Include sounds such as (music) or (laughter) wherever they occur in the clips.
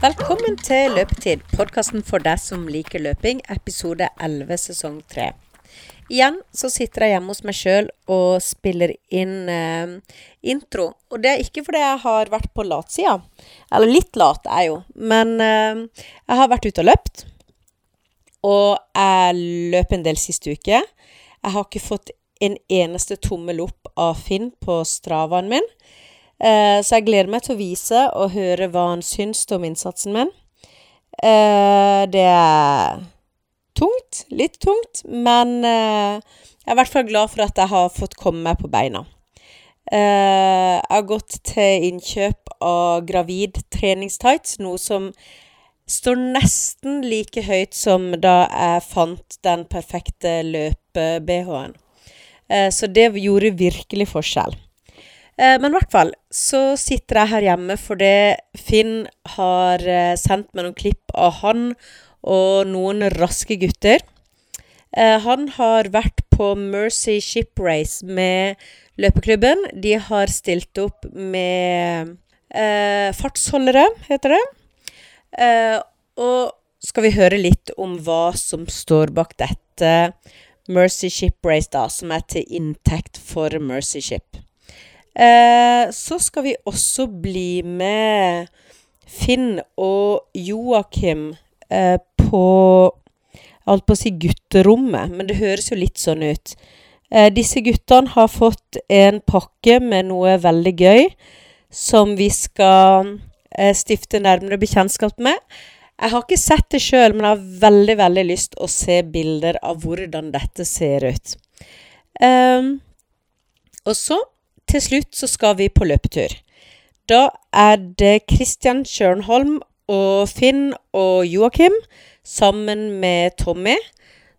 Velkommen til Løpetid, podkasten for deg som liker løping, episode 11 sesong 3. Igjen så sitter jeg hjemme hos meg sjøl og spiller inn eh, intro. Og det er ikke fordi jeg har vært på latsida. Eller litt lat er jeg jo, men eh, jeg har vært ute og løpt. Og jeg løp en del siste uke. Jeg har ikke fått en eneste tommel opp av Finn på stravaen min. Eh, så jeg gleder meg til å vise og høre hva han syns om innsatsen min. Eh, det er tungt. Litt tungt. Men eh, jeg er i hvert fall glad for at jeg har fått komme meg på beina. Eh, jeg har gått til innkjøp av gravid treningstights, noe som står nesten like høyt som da jeg fant den perfekte løpe-BH-en. Eh, så det gjorde virkelig forskjell. Eh, men i hvert fall så sitter jeg her hjemme fordi Finn har eh, sendt meg noen klipp av han og noen raske gutter. Eh, han har vært på Mercy Ship Race med løpeklubben. De har stilt opp med eh, fartsholdere, heter det. Eh, og skal vi høre litt om hva som står bak dette Mercy Ship Race, da, som er til inntekt for Mercy Ship. Eh, så skal vi også bli med Finn og Joakim eh, på holdt på å si gutterommet, men det høres jo litt sånn ut. Eh, disse guttene har fått en pakke med noe veldig gøy som vi skal eh, stifte nærmere bekjentskap med. Jeg har ikke sett det sjøl, men jeg har veldig, veldig lyst å se bilder av hvordan dette ser ut. Um, og så til slutt så skal vi på løpetur. Da er det Kristian Kjørnholm og Finn og Joakim sammen med Tommy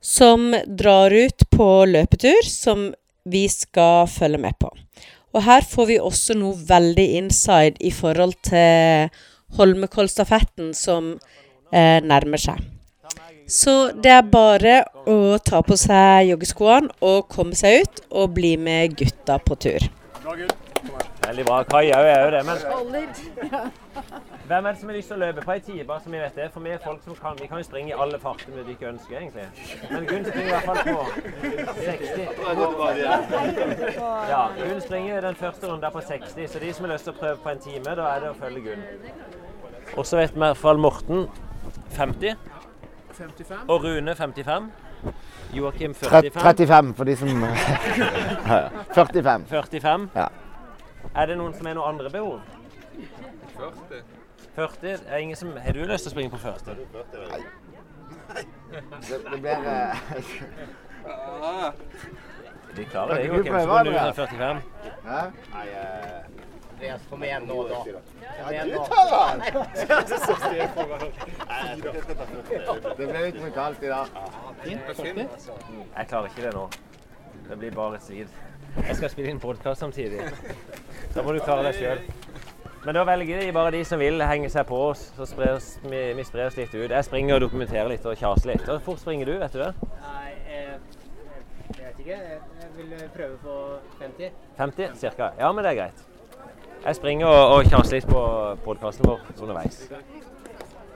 som drar ut på løpetur som vi skal følge med på. Og her får vi også noe veldig inside i forhold til Holmenkollstafetten som eh, nærmer seg. Så det er bare å ta på seg joggeskoene og komme seg ut og bli med gutta på tur. Veldig bra. Kai òg er jo det, men Hvem er det som har lyst til å løpe på ei tid, bare så vi vet det? For vi er folk som kan Vi kan jo springe i alle farter vi ikke ønsker, egentlig. Men Gunn springer i hvert fall på 60. Ja, Gunn springer den første runden på 60, så de som har lyst til å prøve på en time, da er det å følge Gunn. Og så vet vi i hvert fall Morten 50. Og Rune 55. Joakim 45. 35 for de som (laughs) 45. 45. Ja. Er det noen som har noen andre behov? 40. 40? Er ingen som, har du lyst til å springe på 40? Det, det blir uh... De klarer det, Joakim. Så må du Andreas? under 45. Hæ? Andreas, kom igjen nå, da. Kom igjen Du nå. tar den! Det ble litt for kaldt i dag. Jeg klarer ikke det nå. Det blir bare et svid. Jeg skal spille inn podkast samtidig. Da må du klare deg sjøl. Men da velger de bare de som vil henge seg på oss, så sprer oss, vi, vi sprer oss litt ut. Jeg springer og dokumenterer litt og kjaser litt. Hvor fort springer du, vet du det? Nei, jeg, jeg vet ikke. Jeg vil prøve på 50. 50 ca.? Ja, men det er greit. Jeg springer og, og kjaser litt på podkasten vår underveis.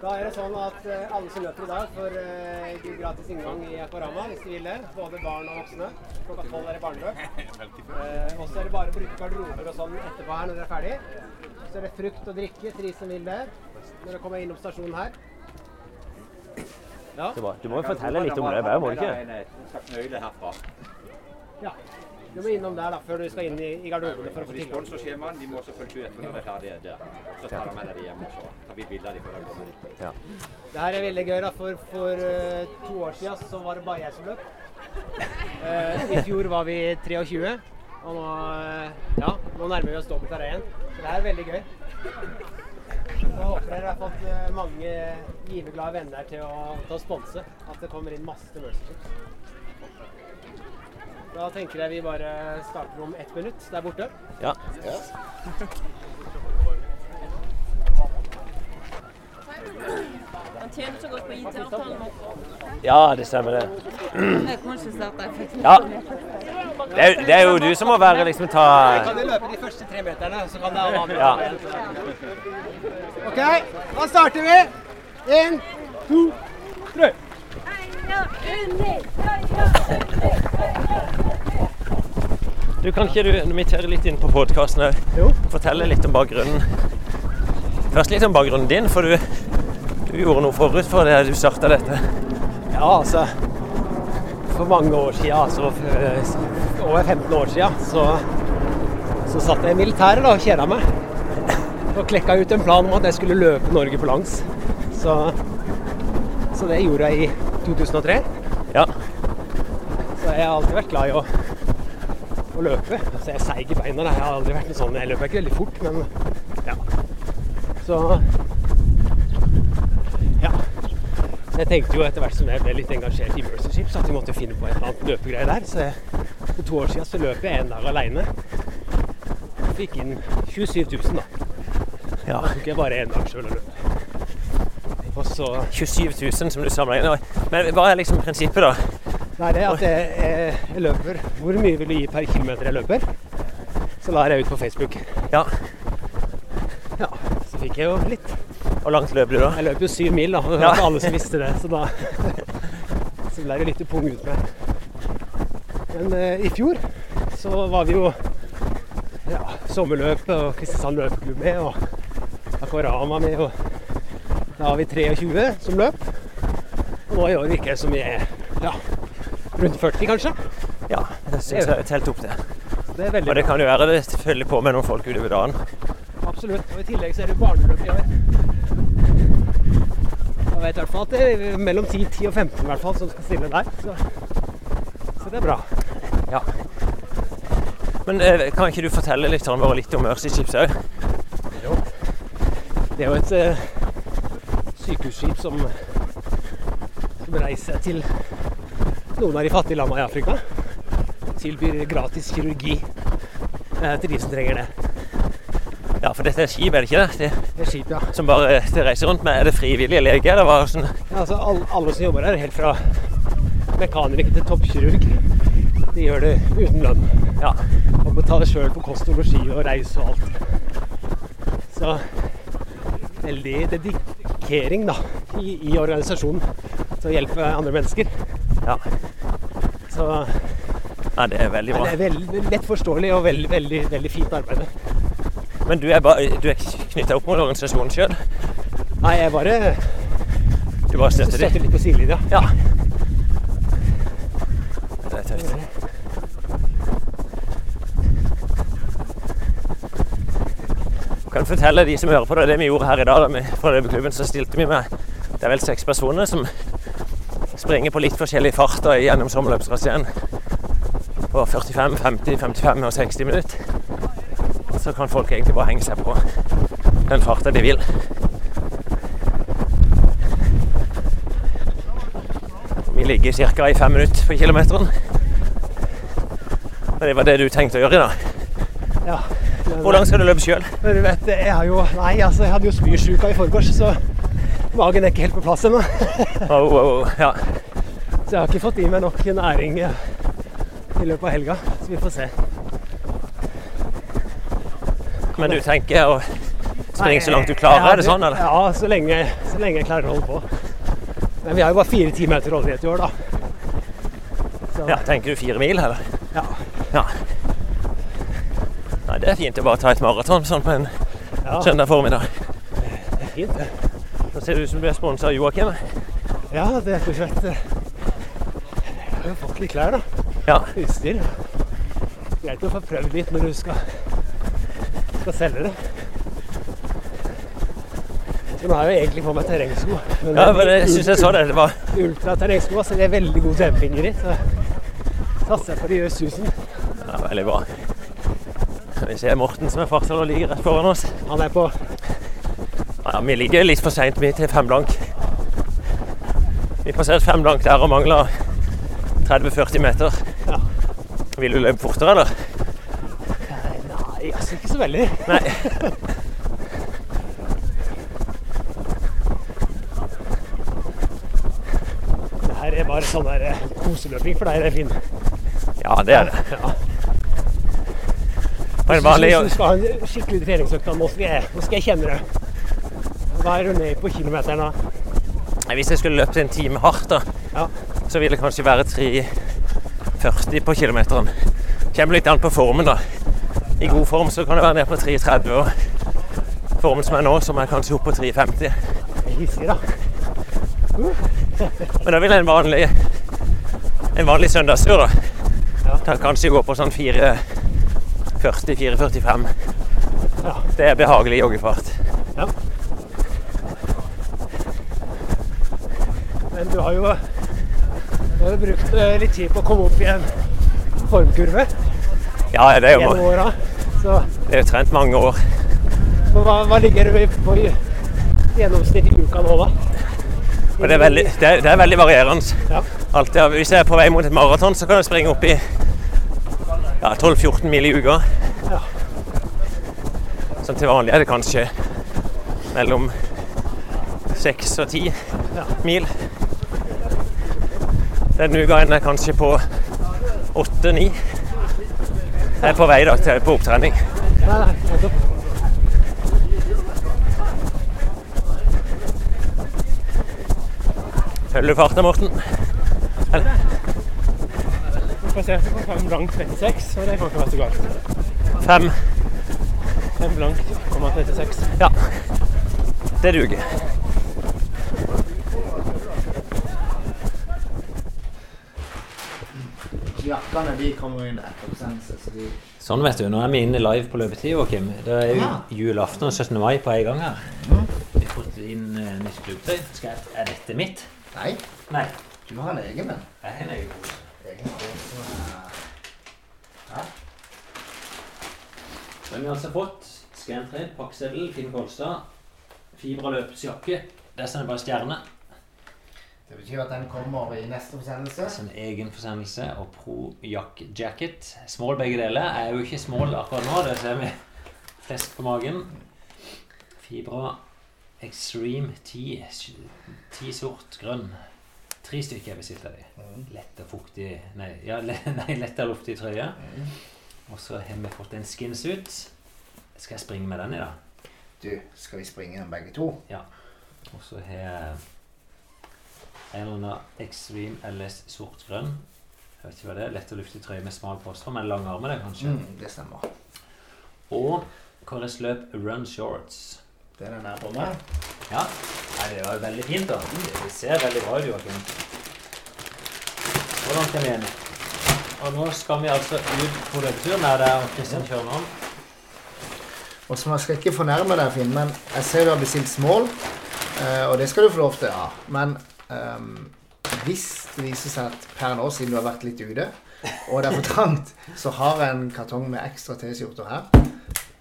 Da er det sånn at eh, alle som løper i dag, får uh, gratis inngang i Aquarama hvis de vil det. Både barn og voksne. Klokka tolv er det barneløp. Uh, og så er det bare å bruke garderober og sånn etterpå her når dere er ferdig. Så er det frukt og drikke til de som vil det. Når dere kommer innom stasjonen her. Ja. Du må, jo fortelle litt om det òg, må du ikke? ja. Du må innom der da, før du skal inn i, i garderobene for å få De tilgang. sponsorskjemaene de må selvfølgelig etter når de er ferdige der. Så tar de med deg hjem og så tar vi bilder av dem før de kommer dit. Det her er veldig gøy. da, For, for uh, to år siden så var det bare jeg som løp. Uh, I fjor var vi 23. Og nå, uh, ja, nå nærmer vi oss dobbelt her igjen. Så det her er veldig gøy. Jeg håper dere har fått mange giverglade venner til å, til å sponse. At det kommer inn masse Mercy. Da tenker jeg vi bare starter om ett minutt der borte. Ja. Han tjener så godt på IT-avtalen. ja, det stemmer det. Ja. Det er, det er jo du som må være liksom ta Kan du løpe de første tre meterne, så kan det alle andre Ja. OK, da starter vi. Én, to, tre. Du Kan ikke du invitere litt inn på podkasten òg? Jo. Fortelle litt om bakgrunnen. Først litt om bakgrunnen din, for du, du gjorde noe forut for det du starta dette. Ja, altså For mange år siden, altså for over 15 år siden, så, så satt jeg i militæret da, og kjeda meg. Og klekka ut en plan om at jeg skulle løpe Norge på langs. Så, så det gjorde jeg i 2003. Ja. Så jeg har alltid vært glad i å, å løpe. Altså jeg er seig i beina. Jeg har aldri vært noe sånn Jeg løper ikke veldig fort, men ja. Så ja. Så jeg tenkte jo etter hvert som jeg ble litt engasjert i Mercy Ships, at vi måtte finne på et eller annet løpegreie der. Så jeg, for to år siden så løp jeg en dag aleine. Fikk inn 27 000, da. ja. Da tok jeg bare én dag sjøl og løp. Og så 27 000 som du sammenligner. Men hva er liksom prinsippet, da? Nei, Det er at jeg, jeg, løper Hvor mye vil du gi per kilometer jeg løper? Så la jeg ut på Facebook. Ja. Ja, Så fikk jeg jo litt. Hvor langt løper du da? Jeg løp jo syv mil, da. Det Det Ja. var ikke alle som visste det. Så da (laughs) så ble det litt pung ut med. Men eh, i fjor så var vi jo ja, sommerløpet og Kristiansand løpeklubb med, og Akvarama med. og Da har vi 23 som løp. Og nå i år virker det som vi er ja, rundt 40, kanskje. Ja, det syns jeg er telt opp det. Det er Og det kan jo være det følger på med noen folk utover dagen. Absolutt. Og i tillegg så er det barneløp i år. Jeg vet i hvert fall at det er mellom 10, 10 og 15 i hvert fall som skal stille der. Så, så det er bra. Ja. Men eh, kan ikke du fortelle litt, våre litt om Mercy Ships òg? Det er jo et eh, sykehusskip som, som reiser til noen av de fattige landene i Afrika. Tilbyr gratis kirurgi eh, til de som trenger det. Ja, for dette er skip, er det ikke det? det? Det er skip, ja. Som bare det reiser rundt med? Er det frivillige leger? Det var Sånn? Ja, altså, alle, alle som jobber her, helt fra mekaniker til toppkirurg, de gjør det uten lønn. Ja. Og betaler sjøl for kost og losji og reise og alt. Så veldig dedikering da, i, i organisasjonen til å hjelpe andre mennesker. ja. Så ja det er veldig det bra. er veld, lett forståelig og veldig, veldig, veldig fint arbeid. Men du er, bare, du er knytta opp mot organisasjonen sjøl? Nei, jeg bare Du bare støtter støtter litt på sidelinja. Ja. Det er tøft. Kan fortelle de som hører på det, det vi gjorde her i dag da, fra løpeklubben, så stilte vi med Det er vel seks personer som springer på litt forskjellig fart da, gjennom sommerløpstraseen. På 45, 50, 55 og 60 minutter. Så kan folk egentlig bare henge seg på den farta de vil. Vi ligger ca. i fem minutter på kilometeren. Og det var det du tenkte å gjøre i dag. Ja. Hvor langt skal du løpe sjøl? du vet, jeg har jo Nei, altså, jeg hadde jo spysjuka i forgårs, så magen er ikke helt på plass ennå. Oh, oh, oh, ja. Så jeg har ikke fått i meg nok næring eh, i løpet av helga. Så vi får se. Men du tenker å springe så langt du klarer? Er det sånn, eller? Ja, så lenge, så lenge jeg klarer å holde på. Men vi har jo bare fire timer til rådighet i år, da. Så, Ja, Tenker du fire mil, eller? ja. Ja. Nei, det er fint å bare ta et maraton sånn på en Ja, søndag formiddag. det er fint, det. Nå ser det ut som du er sponsa av Joakim. Ja, det er rett og slett Jeg har fått litt klær, da. Ja. Utstyr. Greit å få prøvd litt når du skal, skal selge det. Så nå har jeg jo egentlig på meg terrengsko. Men ja, men jeg syns jeg så det. Det var ultraterrengsko, så det er veldig god dempinger i. Så satser jeg på de gjør susen. ja, veldig bra. Vi ser Morten som er fartsal og ligger rett foran oss. Han er på Ja, Vi ligger litt for seint til fem blank. Vi passerte fem blank der og mangler 30-40 meter. Ja. Vil du løpe fortere, eller? Nei, altså ikke så veldig. Nei. Det her er bare sånn der eh, koseløping for deg, det er fint. Ja, det er det. Ja. Vanlig Hvis du skal ha en skikkelig treningsøkt, nå skal jeg, nå skal jeg kjenne det. Hva er du ned på kilometeren da? Hvis jeg skulle løpt en time hardt, da, Ja. så ville det kanskje være 3,40 på kilometeren. Kommer litt an på formen, da. I god form så kan det være ned på 3,30. Og formen som er nå, som er kanskje opp på 3,50. Jeg er hissig, da. Men da vil en vanlig en vanlig søndagstur, da. Ja. Kan kanskje gå på sånn 4,40-4,45. Ja. Det er behagelig joggefart. Ja. Men du har jo, du har jo brukt eh, litt tid på å komme opp i en formkurve Ja, det er jo gjennom åra. Så det er jo trent mange år. så hva, hva ligger du på i gjennomsnitt i uka nå, da? Det er veldig, det er, det er veldig varierende. Ja. Alt det, hvis jeg er på vei mot et maraton, så kan jeg springe opp i ja, 12-14 mil i uka. Sånn til vanlig er det kanskje mellom seks og ti mil. Denne uka er jeg kanskje på 8-9. Jeg er på vei da, til, på opptrening. Nei, nei. Følger du farten, Morten? Vi får se. Fem langt 36, og det kan ikke være så galt. Fem. Fem blank, komma 36. Ja. Det duger. Jakkene de kommer inn etter oppsendelse, så de Sånn, vet du. Nå er vi inne live på løpetid, Joakim. Det er jo Ja. julaften og 17. mai på en gang her. Vi har fått inn uh, nytt klubbtøy. Er dette mitt? Nei, Nei. du har en egen en. Jeg har en egen pose. Egen pose. Men vi har altså fått Scantrade, pakkeseddel, Finn Kolstad, Fibra løpsjakke. Der står det bare stjerne. Det betyr at den kommer i neste forsendelse. Sin en egen forsendelse og Pro Jack Jacket. Small begge deler. Jeg er jo ikke small akkurat nå, det ser vi. Flesk på magen. Fibra Extreme 10. 10 sort, grønn. Tre stykker jeg besitter de. Lett og fuktig Nei, ja, le, (laughs) nei lett og luftig trøye. Og så har vi fått en skinsuit. Skal jeg springe med den i dag? Du, skal vi springe den begge to? Ja. Og så har jeg en eller annen Extreme LS sort-grønn. Jeg vet ikke hva det er. Lett og luftig trøye med smal postform, men lang arme, det kanskje. Mm, det stemmer. Og KRS Løp Run Shorts. Den er nær på meg. Ja, Nei, det var veldig fint, da. Det ser veldig bra ut, Joakim. Langt er vi enige. Og nå skal vi altså ut på løpetur med deg og Kristian Kjørnholm. Og så skal jeg ikke fornærme deg, Finn, men jeg ser du har bestilt smål, eh, og det skal du få lov til, ja. Men um, hvis det viser seg at per nå, siden du har vært litt ute, og det er for (laughs) trangt, så har jeg en kartong med ekstra T-skjorter her,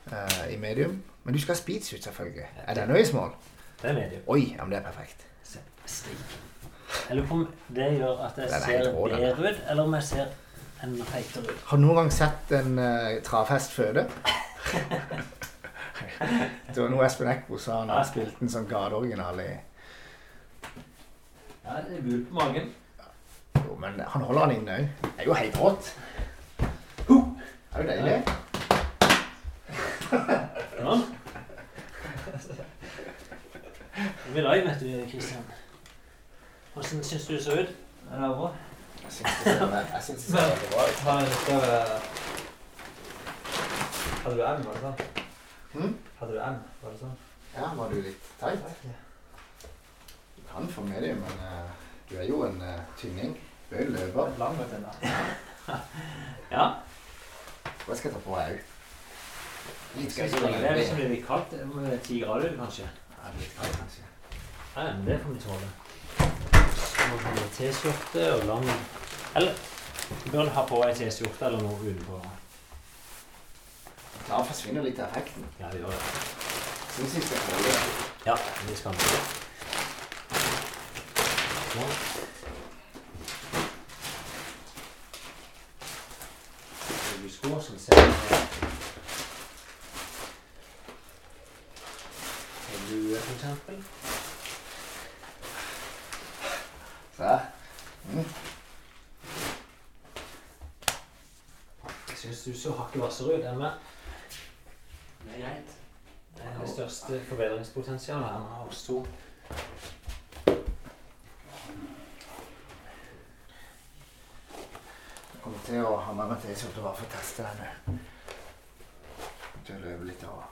Uh, i medium. Men du skal ha speedsuit, selvfølgelig. Er den også i smål? Det er medium. Oi, ja, men det er perfekt. Se, Jeg lurer på om det gjør at jeg er ser bedre ut, eller om jeg ser enda feitere ut. Har du noen gang sett en uh, travhest føde? (laughs) (laughs) det var noe Espen Eckbo sa når han spilte en sånn gateoriginal i Ja, det er gul på magen. Jo, men han holder han inne òg. Det er jo helt rått. Det er jo deilig. Ja. Vi er live, vet du, Kristian. Hvordan syns du det så ut? Er det bra? Jeg syns det ser det veldig bra ut. Har Hadde du er med, det sånn? Hm? Hadde du M, var det sånn? Ja, var du litt teit? Du kan få med deg, men uh, du er jo en uh, tynning. Du er jo løper. Lang, og tynn. Ja. Hva skal jeg ta på meg òg? Litt? Det er liksom litt kaldt. Ti grader ute, kanskje. Ja, litt kaldt, kanskje. Ja, men det får vi tåle. Så må vi ha T-skjorte og lang Eller du bør ha på ei T-skjorte eller noe utenpå. Da forsvinner litt effekten. Ja, det gjør det. Syns vi skal holde det. Ja, vi skal det. Sånn. Du som ser En lue, for eksempel. Så her. Jeg syns du så hakket hvassere ut enn meg. Det er greit. Det er det største forbedringspotensialet her av oss to. Jeg kommer til å ha med meg T-skjorte bare for å teste den. Til å løpe litt av...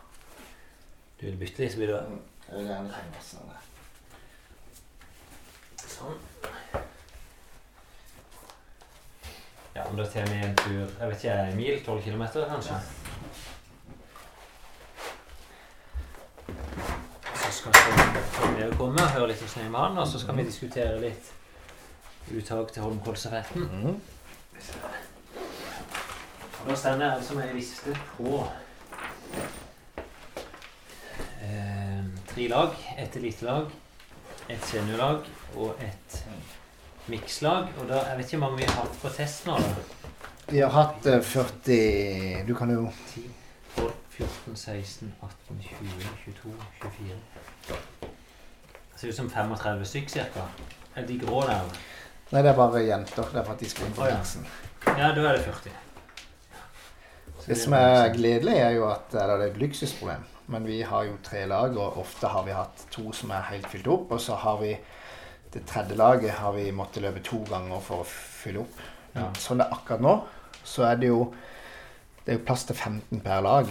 Du vil bytte litt, så blir det Jeg vil gjerne av det. sånn. Ja, men da tar vi en tur Jeg vet ikke, en mil? 12 km, kanskje? Så Torgeir komme og høre litt om Snømannen, og så skal vi diskutere litt uttak til Holmenkollstafetten. Mm. Nå står jeg som med ei liste på eh, tre lag. Et elitelag, et seniorlag og et mikslag. Og da, jeg vet ikke hvor mange vi har hatt på test nå. da. Vi har hatt eh, 40 Du kan jo 10, 12, 14, 16, 18, 20, 22, 24 Det ser ut som 35 stykk cirka. Er de grå der? Nei, det er bare jenter. Det er for at de skal inn på Å, ja. Ja, da er det 40. Så Det som er gledelig, er jo at eller det er et luksusproblem. Men vi har jo tre lag, og ofte har vi hatt to som er helt fylt opp. Og så har vi det tredje laget har vi måttet løpe to ganger for å fylle opp. Ja. Sånn det er akkurat nå, så er det jo det er plass til 15 per lag.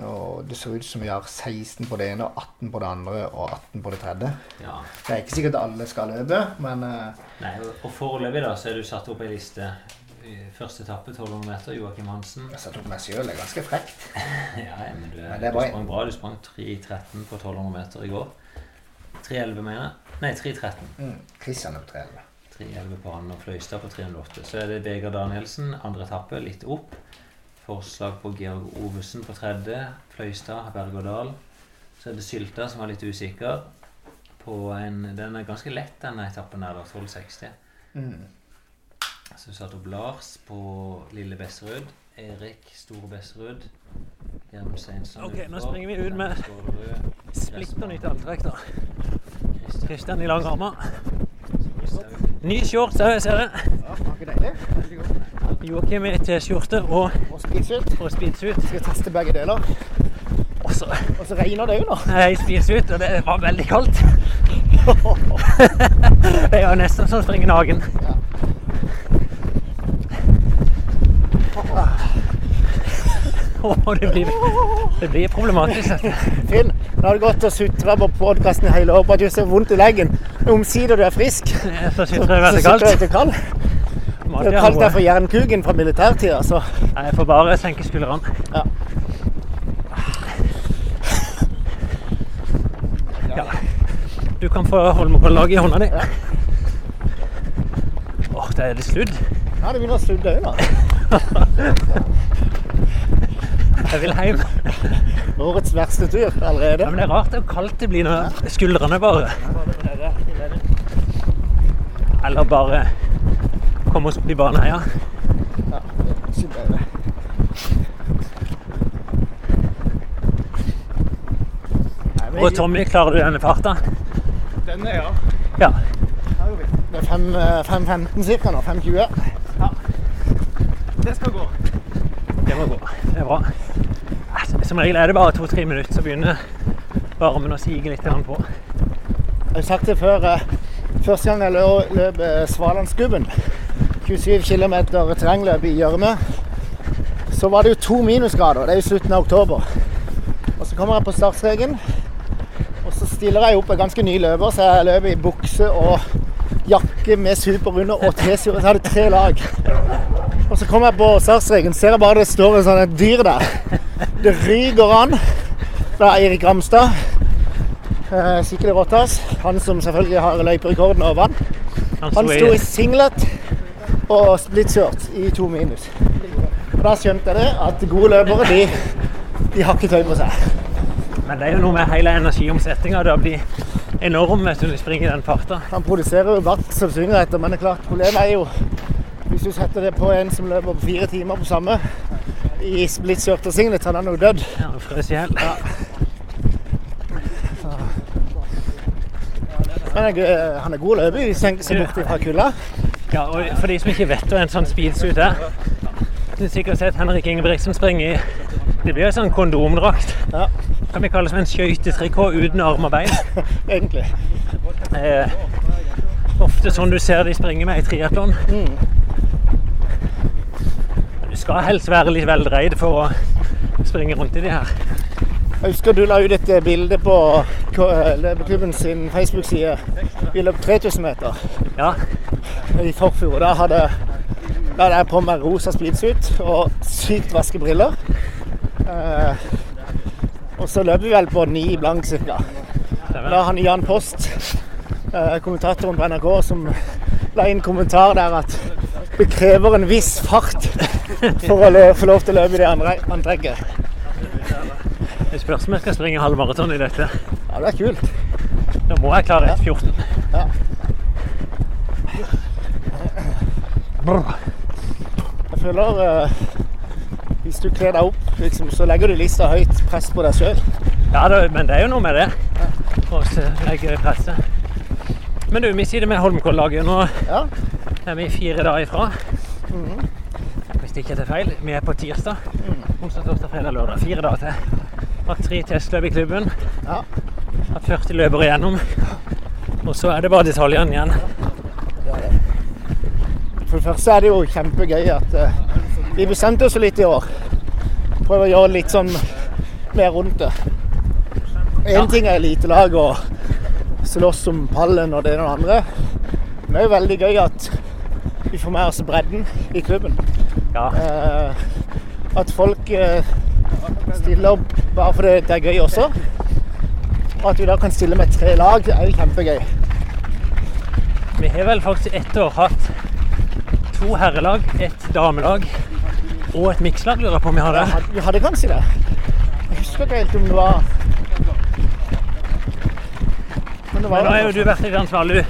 Og det ser ut som vi har 16 på det ene, og 18 på det andre og 18 på det tredje. Ja. Det er ikke sikkert alle skal løpe, men eh, Nei, og- foreløpig da, så er du satt opp ei liste. Første etappe 1200 meter, Joakim Hansen. jeg satte opp meg sjøl. Det er ganske frekt. (laughs) Ja, men du, Men er du sprang bra. Du sprang 3.13 på 1200 meter i går. 3.11, mener jeg. Nei, 3.13. Mm. Christian er på 30. 3.11 på han og Fløystad på 308. Så er det Vegard Danielsen, andre etappe, litt opp. Forslag på Georg Ovesen på tredje. Fløystad, Berg og Dal. Så er det Sylta som var litt usikker. På en, den er ganske lett, denne etappen her, da. 1260. Mm. Så vi satte opp Lars på Lille Besserud. Erik Store Besserud. Ok, nå springer vi ut med Splitter nytt antrekk, da. Kristian i lang armer. Ny shorts òg, ser jeg. Ja? Joakim i T-skjorte og, Og speedsuit. og speedsuit. Skal teste begge deler. Og så Og så regner det jo nå. jeg spiser ut, og det var veldig kaldt. det er jo nesten som å springe naken. Åh, det blir, det blir problematisk. Finn, nå har du gått og sutra på podkasten i hele år på at du ser vondt i leggen. Omsider du er frisk, (laughs) så sitter det veldig sitter kaldt. ikke kald. Må Du har ha kalt deg for jernkuken fra militærtida, så Jeg får bare senke skuldrene. Ja. Ja. Du kan få Holmenkolllaget i hånda di. Åh, det er litt sludd. Ja, det begynner å sludde òg, da. Jeg vil hjem. Årets verste tur allerede. Ja, men det er rart det er kaldt det blir når skuldrene bare Eller bare komme oss opp i Baneheia. Ja, det er. Nei, men Og Tommy, klarer du denne farta? Denne, ja. Ja. Det er fem, eh, 5.15 ca. nå. 5.20. Det skal gå. Det må gå. Det er bra. Altså, Som regel er det bare to-tre minutter, så begynner varmen å sige litt på. Jeg har sagt det før. eh, Første gang jeg løp, løp eh, Svalandsgubben, 27 km terrengløp i gjørme, så var det jo to minusgrader. Det er jo slutten av oktober. Og så kommer jeg på startstreken, og så stiller jeg opp en ganske ny løper, så jeg løper i bukse og jakke med superrunde og T-skjorte. Så hadde jeg tre lag. Og så kommer jeg på startstreken, ser jeg bare det står sånn et dyr der. Det ryker an. Det er Eirik Ramstad. Eh, Rottas. Han som selvfølgelig har løyperekorden og vann. Han sto i singlet og splitshirts i to minus. Og Da skjønte jeg det, at gode løpere de, de har ikke tøy på seg. Men det er jo noe med hele energiomsetninga. Det blir enorm vet du, når du springer i den farta. Han produserer jo vatt som svinger etter, men det er klart problemet er jo hvis du setter det på en som løper på fire timer på samme i splitshirts og singlet, han er nok dødd. Ja, frøs i hjel. Men jeg, eh, han er god løper hvis han ser bort fra kulda. Ja, og for de som ikke vet hva en sånn speedsuit er Du har sikkert sett Henrik Ingebrigtsen springe i Det blir en sånn kondomdrakt. Ja. Kan vi kalle det som en skøytetrikot uten arm og bein. (laughs) Egentlig. Eh, ofte sånn du ser de springer med i triatlon. Mm. Du skal helst være litt veldreid for å springe rundt i de her. Jeg husker du la ut et eh, bilde på eh, løpeklubben sin Facebook-side. Vi løp 3000 meter Ja, i forfjor. Da hadde, da hadde jeg på meg rosa speedsuit og sykt vaske briller. Eh, og så løper vi vel på ni blank cirka. Da har han Jan Post, eh, kommentatoren på NRK, som la inn kommentar der at det krever en viss fart for å få lov til å løpe i det antrekket. Det spørs om jeg skal springe halvmaraton i dette. Ja, det er kult. Da må jeg klare 1,14. Ja. Ja. Jeg føler eh, hvis du kler deg opp, liksom, så legger du lista høyt press på deg sjøl. Ja, da, men det er jo noe med det. Og så legger det presset. Men du, vi sitter med Holmenkolllaget. Nå Ja. er vi fire dager ifra. Hvis det ikke er feil. Vi er på tirsdag. Onsdag, torsdag, fredag, lørdag. Fire dager til. Hatt tre testløp i klubben. Ja. Hatt 40 løpere igjennom. Og så er det bare detaljene igjen. For det første er det jo kjempegøy at uh, vi bestemte oss litt i år. Prøve å gjøre litt sånn mer rundt det. Én Ja. ting er elitelag og slåss om pallen og det ene og det andre. Men det er jo veldig gøy at vi får med oss bredden i klubben. Ja, Uh, at folk eh, opp bare fordi det er gøy også. Og at vi da kan stille med tre lag, det er jo kjempegøy. vi har vel faktisk ett år hatt to herrelag, ett damelag og et mikslag, lurer jeg på om vi har det. vi hadde kanskje det. Jeg husker ikke helt om det var Men det var Men nå har jo du vært i ansvarlig.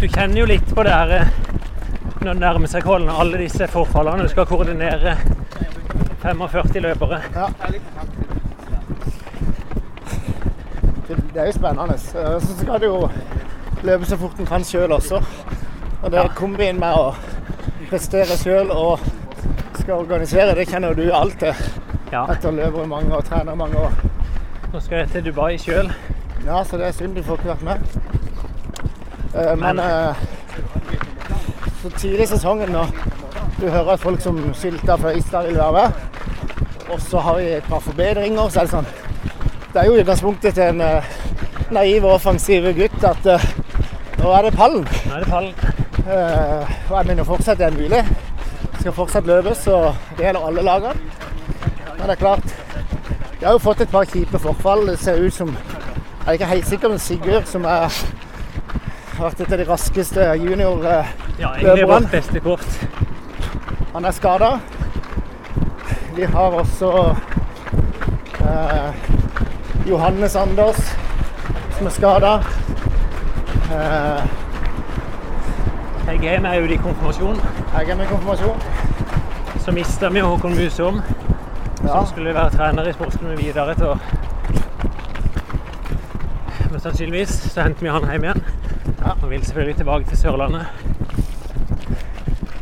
Du, kjenner jo litt på det her eh, når det nærmer seg Kollen, alle disse forfallene. Du skal koordinere 45 løpere. Ja. Det, det er jo spennende. Så skal du jo løpe så fort en kan sjøl også. Og det kombin med å prestere sjøl og skal organisere, det kjenner du alt til Ja, etter å løpe i mange og trene mange år. nå skal jeg til Dubai sjøl. Ja, så det er synd du får ikke vært med. Eh, Men Men- eh, så tidlig i sesongen når du hører at folk som Sylta fra Island vil være med, og så har vi et par forbedringer, så er det sånn Det er jo utgangspunktet til en uh, naiv og offensiv gutt at uh, nå er det pallen. Nå er det pallen. Uh, og jeg mener fortsatt det er mulig. Det skal fortsatt løpes, og det gjelder alle lagene. Men det er klart, vi har jo fått et par kjipe forfall. Det ser ut som Jeg er ikke helt sikker, men Sigurd, som er, har vært et av de raskeste junior, eh, Ja, egentlig vårt beste kort. han er skada. Vi har også eh, Johannes Anders, som er skada. Eh, jeg er med i konfirmasjon. jeg er med konfirmasjon. Så mista vi Håkon Musom, Ja. som skulle være trener i sportsklubben videre til Men sannsynligvis så henter vi han hjem igjen. Ja. Og vil selvfølgelig tilbake til Sørlandet.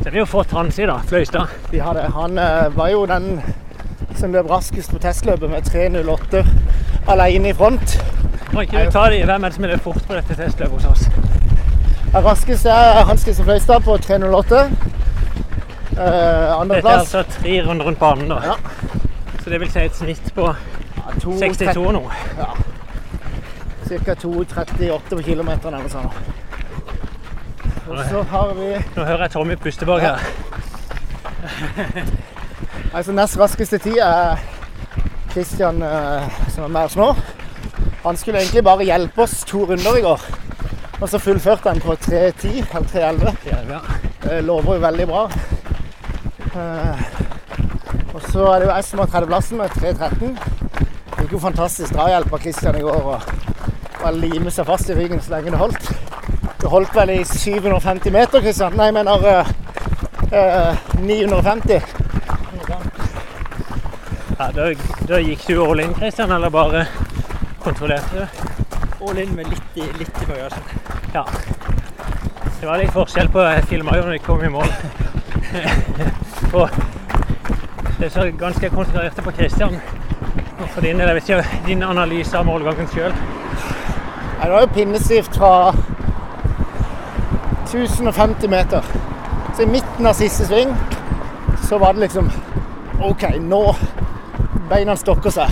Så har vi jo fått Hansi, da. Fløystad. Vi har det. Han eh, var jo den som løp raskest på testløpet med 3.08 alene i front. Kan ikke du ta de, Hvem er det som løper fort på dette testløpet hos oss? Den raskeste er Hans Christian Fløystad på 3.08. Eh, Dette er altså tre runder rundt banen, da. Ja. Så det vil si et snitt på 62 nå. Ca. 2.38 på kilometeren eller sånt. Og så har vi Nå hører jeg Tommy puste bak her. altså nest raskeste tid er Christian eh, som er med oss nå. Han skulle egentlig bare hjelpe oss to runder i går. Og så fullførte han på 3.10 eller 3.11. Det lover jo veldig bra. Eh, og så er det jo jeg som har tredjeplassen med 3.13. Fikk jo fantastisk drahjelp av Kristian i går. og Bare lime seg fast i ryggen så lenge det holdt. Det holdt vel i 750 meter, Kristian. Nei, jeg mener uh, eh, 950. Ja, da, da gikk du all in, Kristian, eller bare kontrollerte du? All in med litt i, litt i bagasjen. Ja. Det var litt forskjell på Jeg filma jo når vi kom i mål. (laughs) Og Det er så ganske konsentrerte på Kristian. For din del, jeg vet ikke din analyse av målgangen sjøl. Det var jo pinnestivt fra 1050 meter. Så i midten av siste sving så var det liksom OK, nå Beina stokker seg.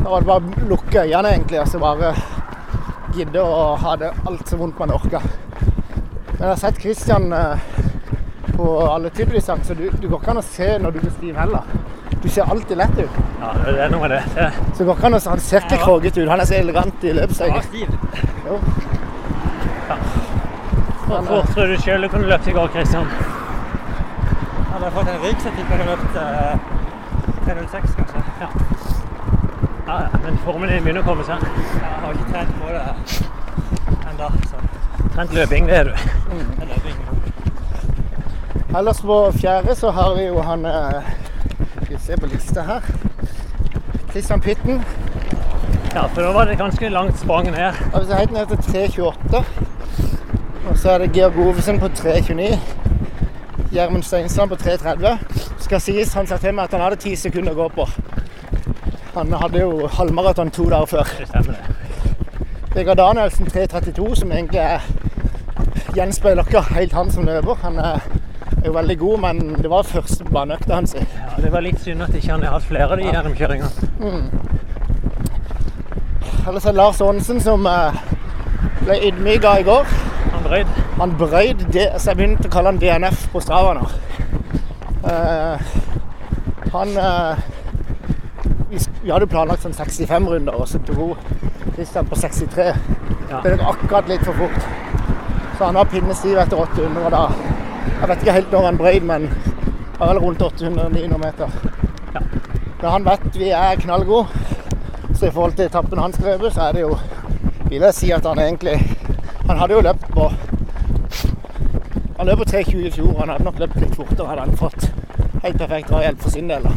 Da var det bare å lukke øynene egentlig og så bare gidde å ha det alt så vondt man orka. Men jeg har sett Christian eh, på alle typer distanser, så du, du går ikke an å se når du blir stiv heller. Du ser alltid lett ut. Ja, det er noe med det. det. Så går ikke an å Han ser ikke kroget ut. Han er så elegant i løpsøyet. stiv. Hvor fort tror du sjøl du kunne løpt i går, Kristian? Hadde jeg fått en rygg, så jeg kunne løpt eh, 3.06 kanskje. Ja. Ja, ja, men formen din begynner å komme seg. Jeg har ikke trent på det ennå, så Trent løping, det er du. det er løping. Ellers på fjerde så har vi jo han eh, Skal vi se på lista her. Christian Pitten. Ja, for da var det ganske langt sprang ned. Ja, Hvis jeg helt ned til 3.28. Og så er det Georg Ovesen på 3.29. Gjermund Steinsland på 3.30. Skal sies, han sa til meg at han hadde ti sekunder å gå på. Han hadde jo halvmaraton to dager før. Det stemmer, det. Vegard Danielsen 3.32, som egentlig er gjenspeiler ikke helt han som løper. Han er jo veldig god, men det var første baneøkta hans. Ja, det var litt synd at ikke han har hatt flere av de gjennomkjøringene. Ellers er det Lars Aanesen som eh, ble ydmyka i går. Han brøyd. Han brøyd det, så jeg begynte å kalle han DNF på Strava nå. Uh, han uh, vi, vi hadde planlagt sånn 65 runder, og så dro Kristian på 63. Ja. Det gikk akkurat litt for fort. Så han var pinnestiv etter 800 da. Jeg vet ikke helt når han brøyd, men det var vel rundt 800-900 meter. Ja. Men han vet vi er knallgode. Så i forhold til etappen han skrev, så er det jo Vil jeg si at han egentlig Han hadde jo løpt på Han løp på 3.20 i fjor. Han hadde nok løpt litt fortere, hadde han fått helt perfekt drahjelp for sin del.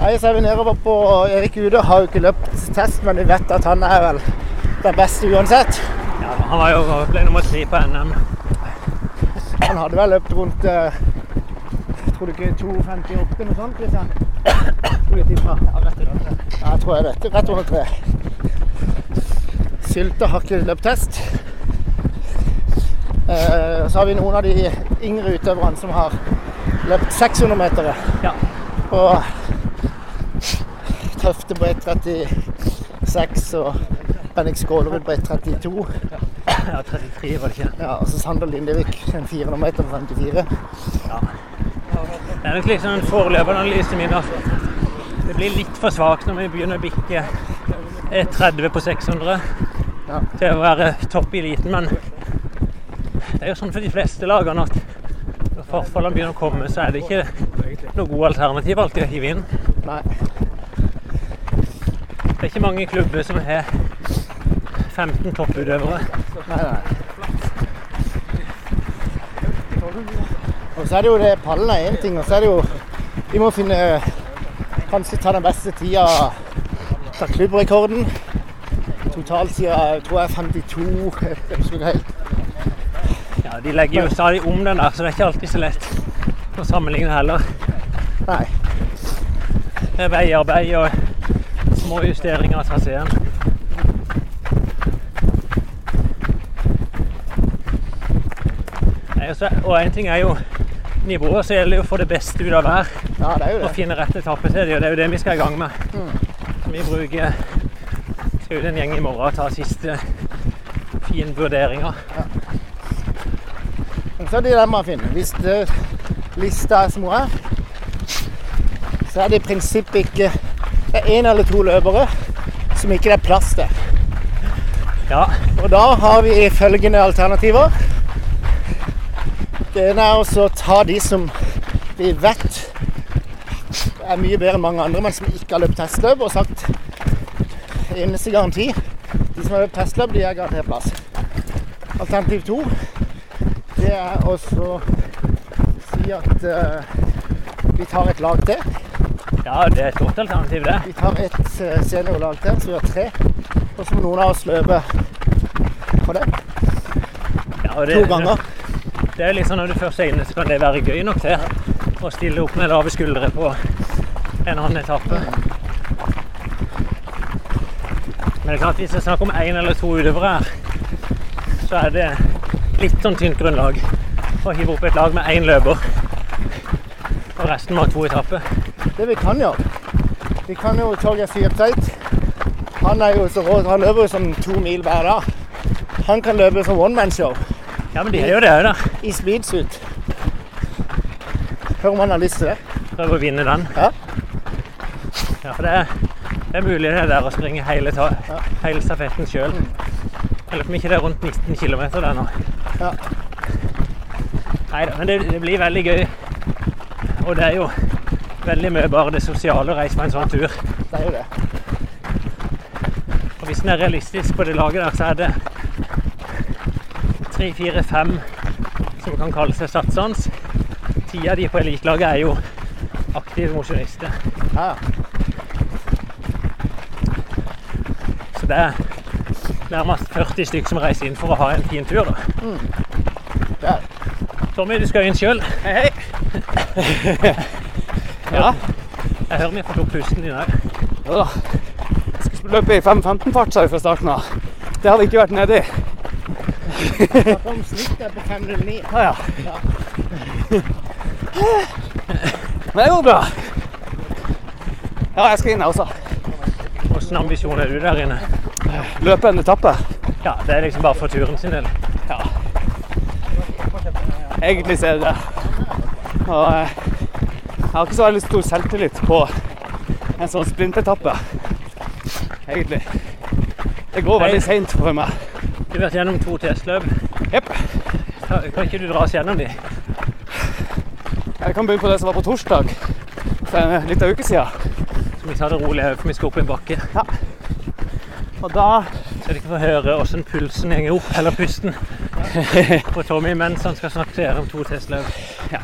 Nei, så er vi nedover på Erik Ude. Har jo ikke løpt test, men vi vet at han er vel den beste uansett. Ja, han var jo, ble nummer tre på NM. Han hadde vel løpt rundt eh, Tror du ikke 2,58 noe sånt? Liksom. Skulle jeg tippe. Ja, rett i. Ja, jeg tror jeg vet det. Rett under tre. Sylte og ikke løpt. Eh, så har vi noen av de yngre utøverne som har løpt 600 meter. Ja. Og Tøfte på 1,36 og Bennik Skålerud på 1,32. ja, 33 var det ikke. Ja, og så Sander Lindevik en 400 meter på 54. Det er nok litt sånn forløperanalyse min. Altså. Det blir litt for svakt når vi begynner å bikke eh, 30 på 600 Ja. til å være topp i eliten, men det er jo sånn for de fleste lagene at når forfallene begynner å komme, så er det ikke noe god alternativ alltid å hive inn. Nei. Det er ikke mange klubber som har 15 topputøvere. Nei, nei. Og så er det jo det Pallen er én ting, og så er det jo Vi må finne Kanskje ta den beste tida Ta klubbrekorden. Totaltida jeg tror jeg er 52 Jeg husker helt. Ja, De legger jo stadig om den der, så det er ikke alltid så lett å sammenligne heller. Nei. Det er veiarbeid og små justeringer av traseen. Og én ting er jo nivået, så gjelder det å få det beste ut av hver. Ja, det er jo Og finne rett etappe til det, og det er jo det vi skal i gang med. Mm. vi bruker ut en gjeng i morgen og ta siste finvurderinger. vurderinger. Men så er den man finner. Hvis det, lista er små hun er, så er det i prinsippet ikke Det er én eller to løpere som ikke det er plass til. Ja, Og da har vi følgende alternativer. Det ene er å ta de som vi vet er mye bedre enn mange andre, men som ikke har løpt testløp, og sagt eneste garanti De som har løpt testløp, de er garantert plass. Alternativ to det er å si at uh, vi tar et lag til. ja det er et godt alternativ, det. Vi tar et uh, seniorlag til, så vi har tre. Og så må noen av oss løpe på det Ja, og det to ganger. Det er liksom Når du først er inne, så kan det være gøy nok til. å stille opp med lave skuldre på en annen etappe. Men det er klart, hvis det er snakk om én eller to utøvere her, så er det litt sånn tynt grunnlag å hive opp et lag med én løper. Og resten må ha to etapper. Det vi kan gjøre Vi kan jo Torgeir Fyrtveit. Han er jo så rå. Han løper jo som to mil hver dag. Han kan løpe som one man show Ja, men de jo det òg, da. i speedsuit. Hør om han har lyst til det. Prøve å vinne den. Ja. Ja, for det er, det er mulig det der å springe hele, ta, hele stafetten sjøl. Lurer på om ikke det er rundt 19 km der nå. Ja. Nei da, men det, det blir veldig gøy. Og det er jo veldig mye bare det sosiale å reise på en sånn tur. Det er jo det. Og hvis en er realistisk på det laget der, så er det tre, fire, fem som kan kalle seg satsende. Ti av de på elitelaget er jo aktive mosjonister. Ja. Det er nærmest 40 stykker som reiser inn for å ha en fin tur. da. Mm. Ja. Tommy, du skal inn sjøl. Hei, hei. (laughs) ja, Jeg hører vi får opp pusten din òg. jo da. Skulle løpe i 5.15-fart, sa vi fra starten av. Det hadde ikke vært nedi. Snittet på 509. Ja, ja. (laughs) Men det går bra. (laughs) Ja, jeg skal inn, jeg også. Hvilken ambisjon er du der inne? Løpe en etappe. Ja, Det er liksom bare for turen sin del. Ja. Egentlig så er det det. Og eh, jeg har ikke så veldig stor selvtillit på en sånn sprintetappe. Egentlig. Det går veldig seint for meg. Du har vært gjennom to testløp. Jepp. Kan ikke du dra oss gjennom de? Jeg kan begynne på det som var på torsdag for en liten uke siden. Så vi tar det rolig for vi skal opp i en bakke. Og da skal de ikke får høre hvordan pulsen henger opp, eller pusten, (laughs) på Tommy mens han skal snakke til dere om to testløp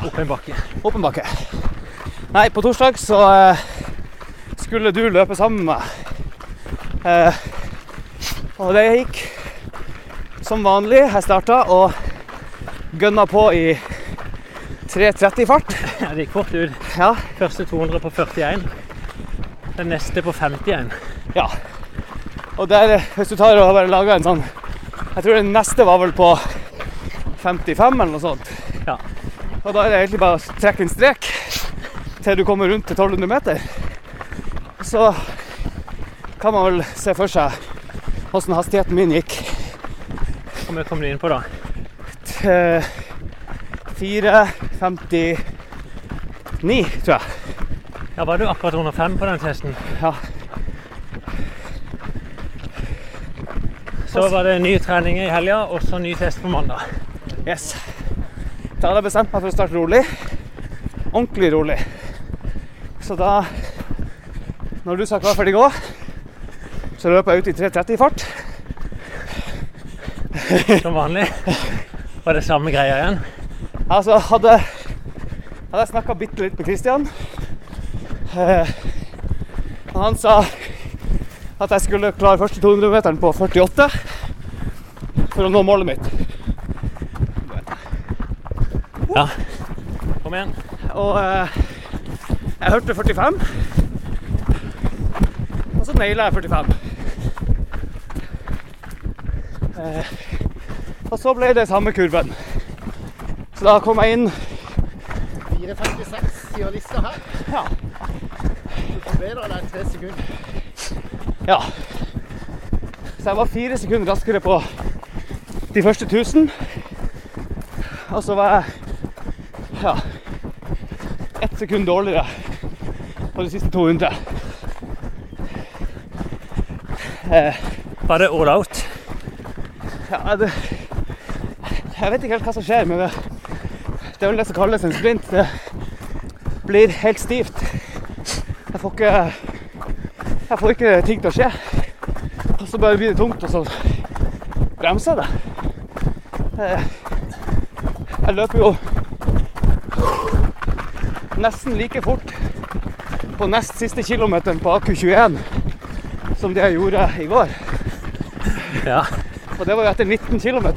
opp en bakke. Opp en bakke. Nei, på torsdag så eh, skulle du løpe sammen med meg. Eh, og det gikk som vanlig. Jeg starta og gønna på i 3.30 fart. (laughs) Ja, det gikk fort ut. Ja. Første 200 på 41. Den neste på 51. ja. Og der, hvis du tar og bare lager en sånn Jeg tror den neste var vel på 55 eller noe sånt. Ja. Og da er det egentlig bare å trekke en strek til du kommer rundt til 1200 meter. Så kan man vel se for seg hvordan hastigheten min gikk. Hvor mye kom du inn på da? Til 4.59, tror jeg. Ja, Var du akkurat under fem på den testen? Ja. Så var det ny trening i helga, og så ny test på mandag. Yes. Da hadde jeg bestemt meg for å starte rolig. Ordentlig rolig. Så da Når du sa klar, ferdig, gå, så løp jeg ut i 3.30 i fart. Som vanlig. Var det samme greia igjen? Altså, hadde, hadde jeg snakka bitte litt med Christian eh, og Han sa at jeg skulle klare første 200-meteren på 48 for å nå målet mitt. Ja. Kom igjen. Og eh, jeg hørte 45. Og så naila jeg 45. Eh, og så ble det samme kurven. Så da kom jeg inn 4.56 sier lista her. Ja. Du forbedrer deg tre sekunder. Ja. Så jeg var fire sekunder raskere på de første 1000. Og så var jeg ja, ett sekund dårligere på de siste 200. Eh, Var det all out? ja, det, jeg vet ikke helt hva som skjer, men det, det er vel det som kalles en sprint. Det blir helt stivt. Jeg får ikke, jeg får ikke ting til å skje. Og så bare blir det tungt, og så bremser jeg det. Eh, Jeg løper jo nesten like fort på nest siste kilometeren på AQ21 som det jeg gjorde i går. Ja. Og det var jo etter 19 km.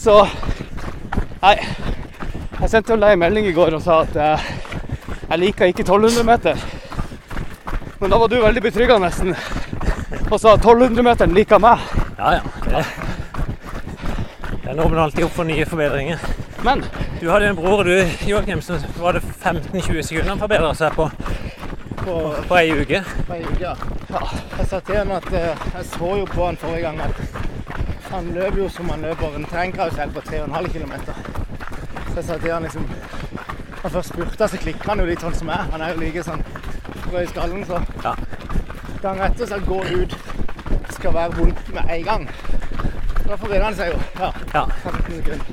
Så Nei. Jeg sendte jo en melding i går og sa at eh, jeg liker ikke 1200 meter. Men da var du veldig betrygga, nesten og sa 1200-meteren liker meg. Ja, ja. Det, det er normalt alltid opp for nye forbedringer. Men Du hadde en bror, du, Joakim, som var det 15-20 sekunder han forbedra seg på, På, på ei uke. på ei uke. Ja. Jeg sa til han at eh, jeg så jo på han forrige gang at han løper jo som han løper en terrengkarusell på 3,5 km. Så jeg sa til han liksom Han først spurta, så klikka han jo litt sånn som meg. Han er jo like sånn rød i skallen, så Ja. Gang etter så går ut skal være vondt med en gang. Da forbedrer han seg jo. Ja. Ja. 15 sekunder.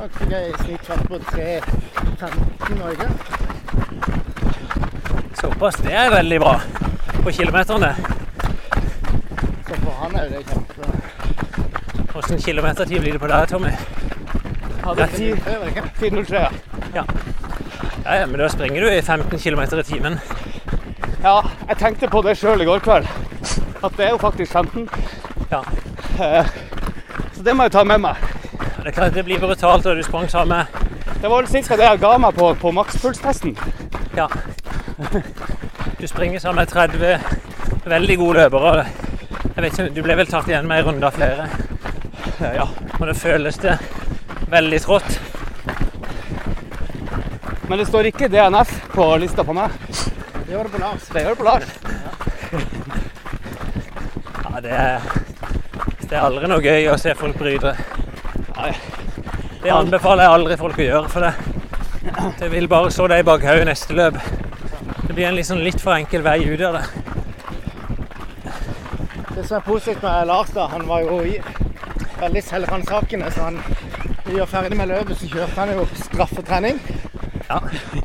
Da fikk jeg snittfart på 3.15 Norge. Såpass. Det er veldig bra på kilometerne. Så for han er jo det kjempe... Åssen kilometertid blir det på deg, Tommy? Ja. 10 Det var det ikke. 403. Ja, ja, men da springer du i 15 km i timen. Ja, jeg tenkte på det sjøl i går kveld. At det er jo faktisk 15. Ja. Eh, Så det må jeg ta med meg. Det kan, det blir brutalt da du sprang sammen Det var vel ca. det jeg ga meg på, på makspulstesten. Ja. Du springer sammen med 30 veldig gode løpere. Jeg vet ikke, Du ble vel tatt igjen med en runde av flere. Ja, og det føles det veldig trått. Men det står ikke DNF på lista på meg. Det gjør det på Lars. Det gjør det på Lars. Ja, det er, det er aldri noe gøy å se folk bryte. Nei. Det anbefaler jeg aldri folk å gjøre, for det, det vil bare så deg bak bakhodet neste løp. Det blir en liksom litt for enkel vei ut av det. Det som er positivt med Lars, da, han var jo i veldig selvransakende. Så han vi var ferdig med løpet, så kjørte han jo straffetrening. Ja.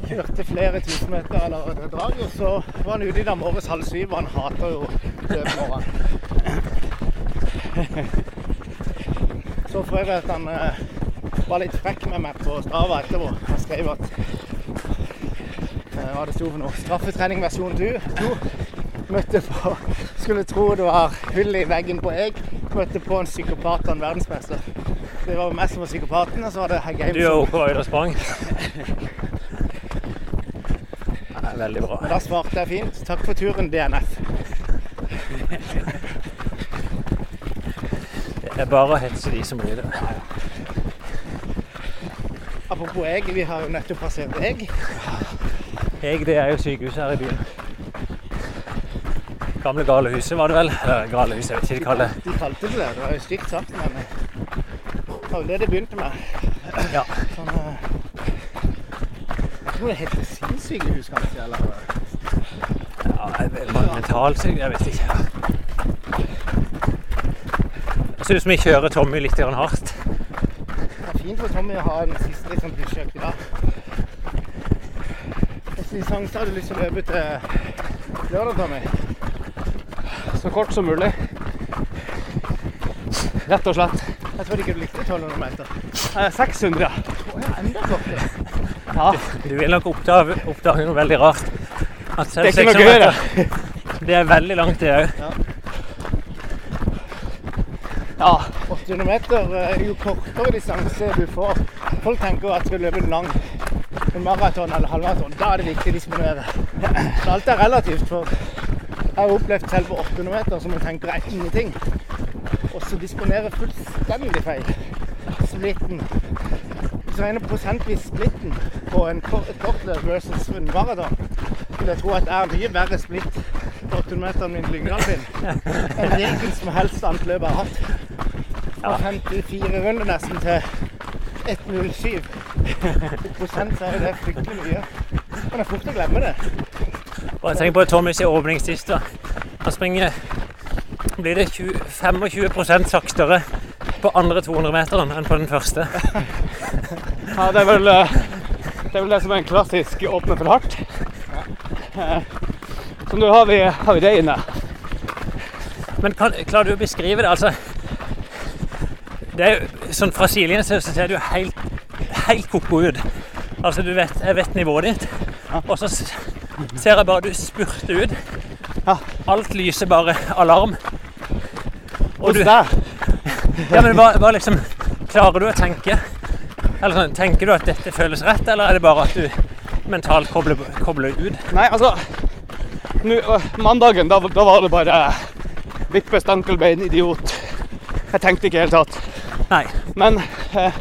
Kjørte flere tusen meter eller et drag, og så var han ute i dag morges halv syv, og han hater jo løpemorgen. Så for øvrig at han eh, var litt frekk med meg på Strava etterpå. Han skrev at eh, hva det sto for noe? Straffetrening versjon 2. Møtte på Skulle tro det var hull i veggen på Eg. Møtte på en psykopat og en verdensmester. Det var meg som var psykopaten, og så var det Heggheim Du er som oppe og sprang. Ja, veldig bra. Men da svarte jeg fint. Takk for turen, DNF. Det er bare å hetse de som bryr det. Apropos Eg, vi har jo nettopp passert Eg. Egg, det er jo sykehuset her i byen. Gamle galehuset var det vel? Eller galehuset, jeg vet ikke hva det De kalte det det. Det var jo stygt sagt, men det var jo det det begynte med. Ja. Sånn, eh, jeg tror det heter sinnssykehus, kanskje. Eller Ja, jeg vet- mentalsyk, jeg vet ikke. Jeg synes vi kjører Tommy litt hardt. det er fint for Tommy å ha en siste liksom, pushøkt i dag. Hvilken sjanse har du lyst til å løpe til lørdag, Tommy? Så kort som mulig. Rett og slett. Jeg trodde ikke du likte 1200 meter. Eh, 600. Å ja, enda kortere. Ja, Du vil nok oppdage, oppdage noe veldig rart. At det er ikke noe gøy, det. (laughs) Det er veldig langt, det òg. Ja, 800 meter eh, jo kortere distanse du får. Folk tenker at skal du løpe en lang en maraton eller halvmaraton, da er det viktig å disponere. Så alt er relativt. for Jeg har opplevd selv på 800 meter som jeg tenker er ingenting. Og disponerer fullstendig feil. Splitten. Hvis du regner prosentvis splitten på en kortløp versus en maraton, vil jeg tro at det er mye verre splitt på 800 meter enn min Lyngdalbind enn hvilken som helst annet løp jeg har hatt. Fra 54 runder nesten til 1,07. I prosent så er det fryktelig mye. Men det er fort å glemme det. Bare tenk på Tommys åpningssist. da. Han springer blir det 20, 25 saktere på andre 200-meteren enn på den første. ja det, er vel, eh, det er vel det som er en klassisk åpne for hardt. Eh, Så nå har vi, har vi det inne. Men kan, klarer du å beskrive det? Altså, det er jo, sånn Fra sidelinjen så ser du helt, helt ko-ko ut. Altså, du vet, jeg vet nivået ditt, og så ser jeg bare du spurter ut. Alt lyser bare alarm. Hos du, deg. ja, men hva, hva liksom Klarer du å tenke Eller sånn, Tenker du at dette føles rett, eller er det bare at du mentalt kobler, kobler ut? Nei, altså øh, Mandagen, da, da var det bare vippe stankelbein, idiot. Jeg tenkte ikke i det hele tatt. Nei. Men eh,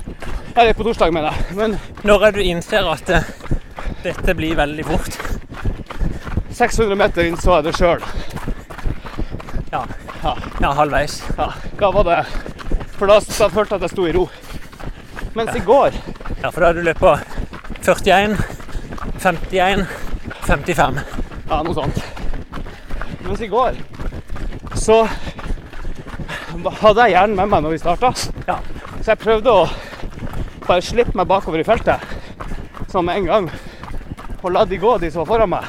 Eller på torsdag, mener jeg. Men Når er det du innser at eh, dette blir veldig fort? 600 meter innså jeg det sjøl. Ja. ja, halvveis. Ja, da var det For da, da følte jeg at jeg sto i ro. Mens i går Ja, for da hadde du løpt på 41, 51, 55. Ja, noe sånt. Mens i går så hadde jeg hjernen med meg når vi starta. Ja. Så jeg prøvde å bare slippe meg bakover i feltet sånn med en gang. Og la de gå, de som var foran meg.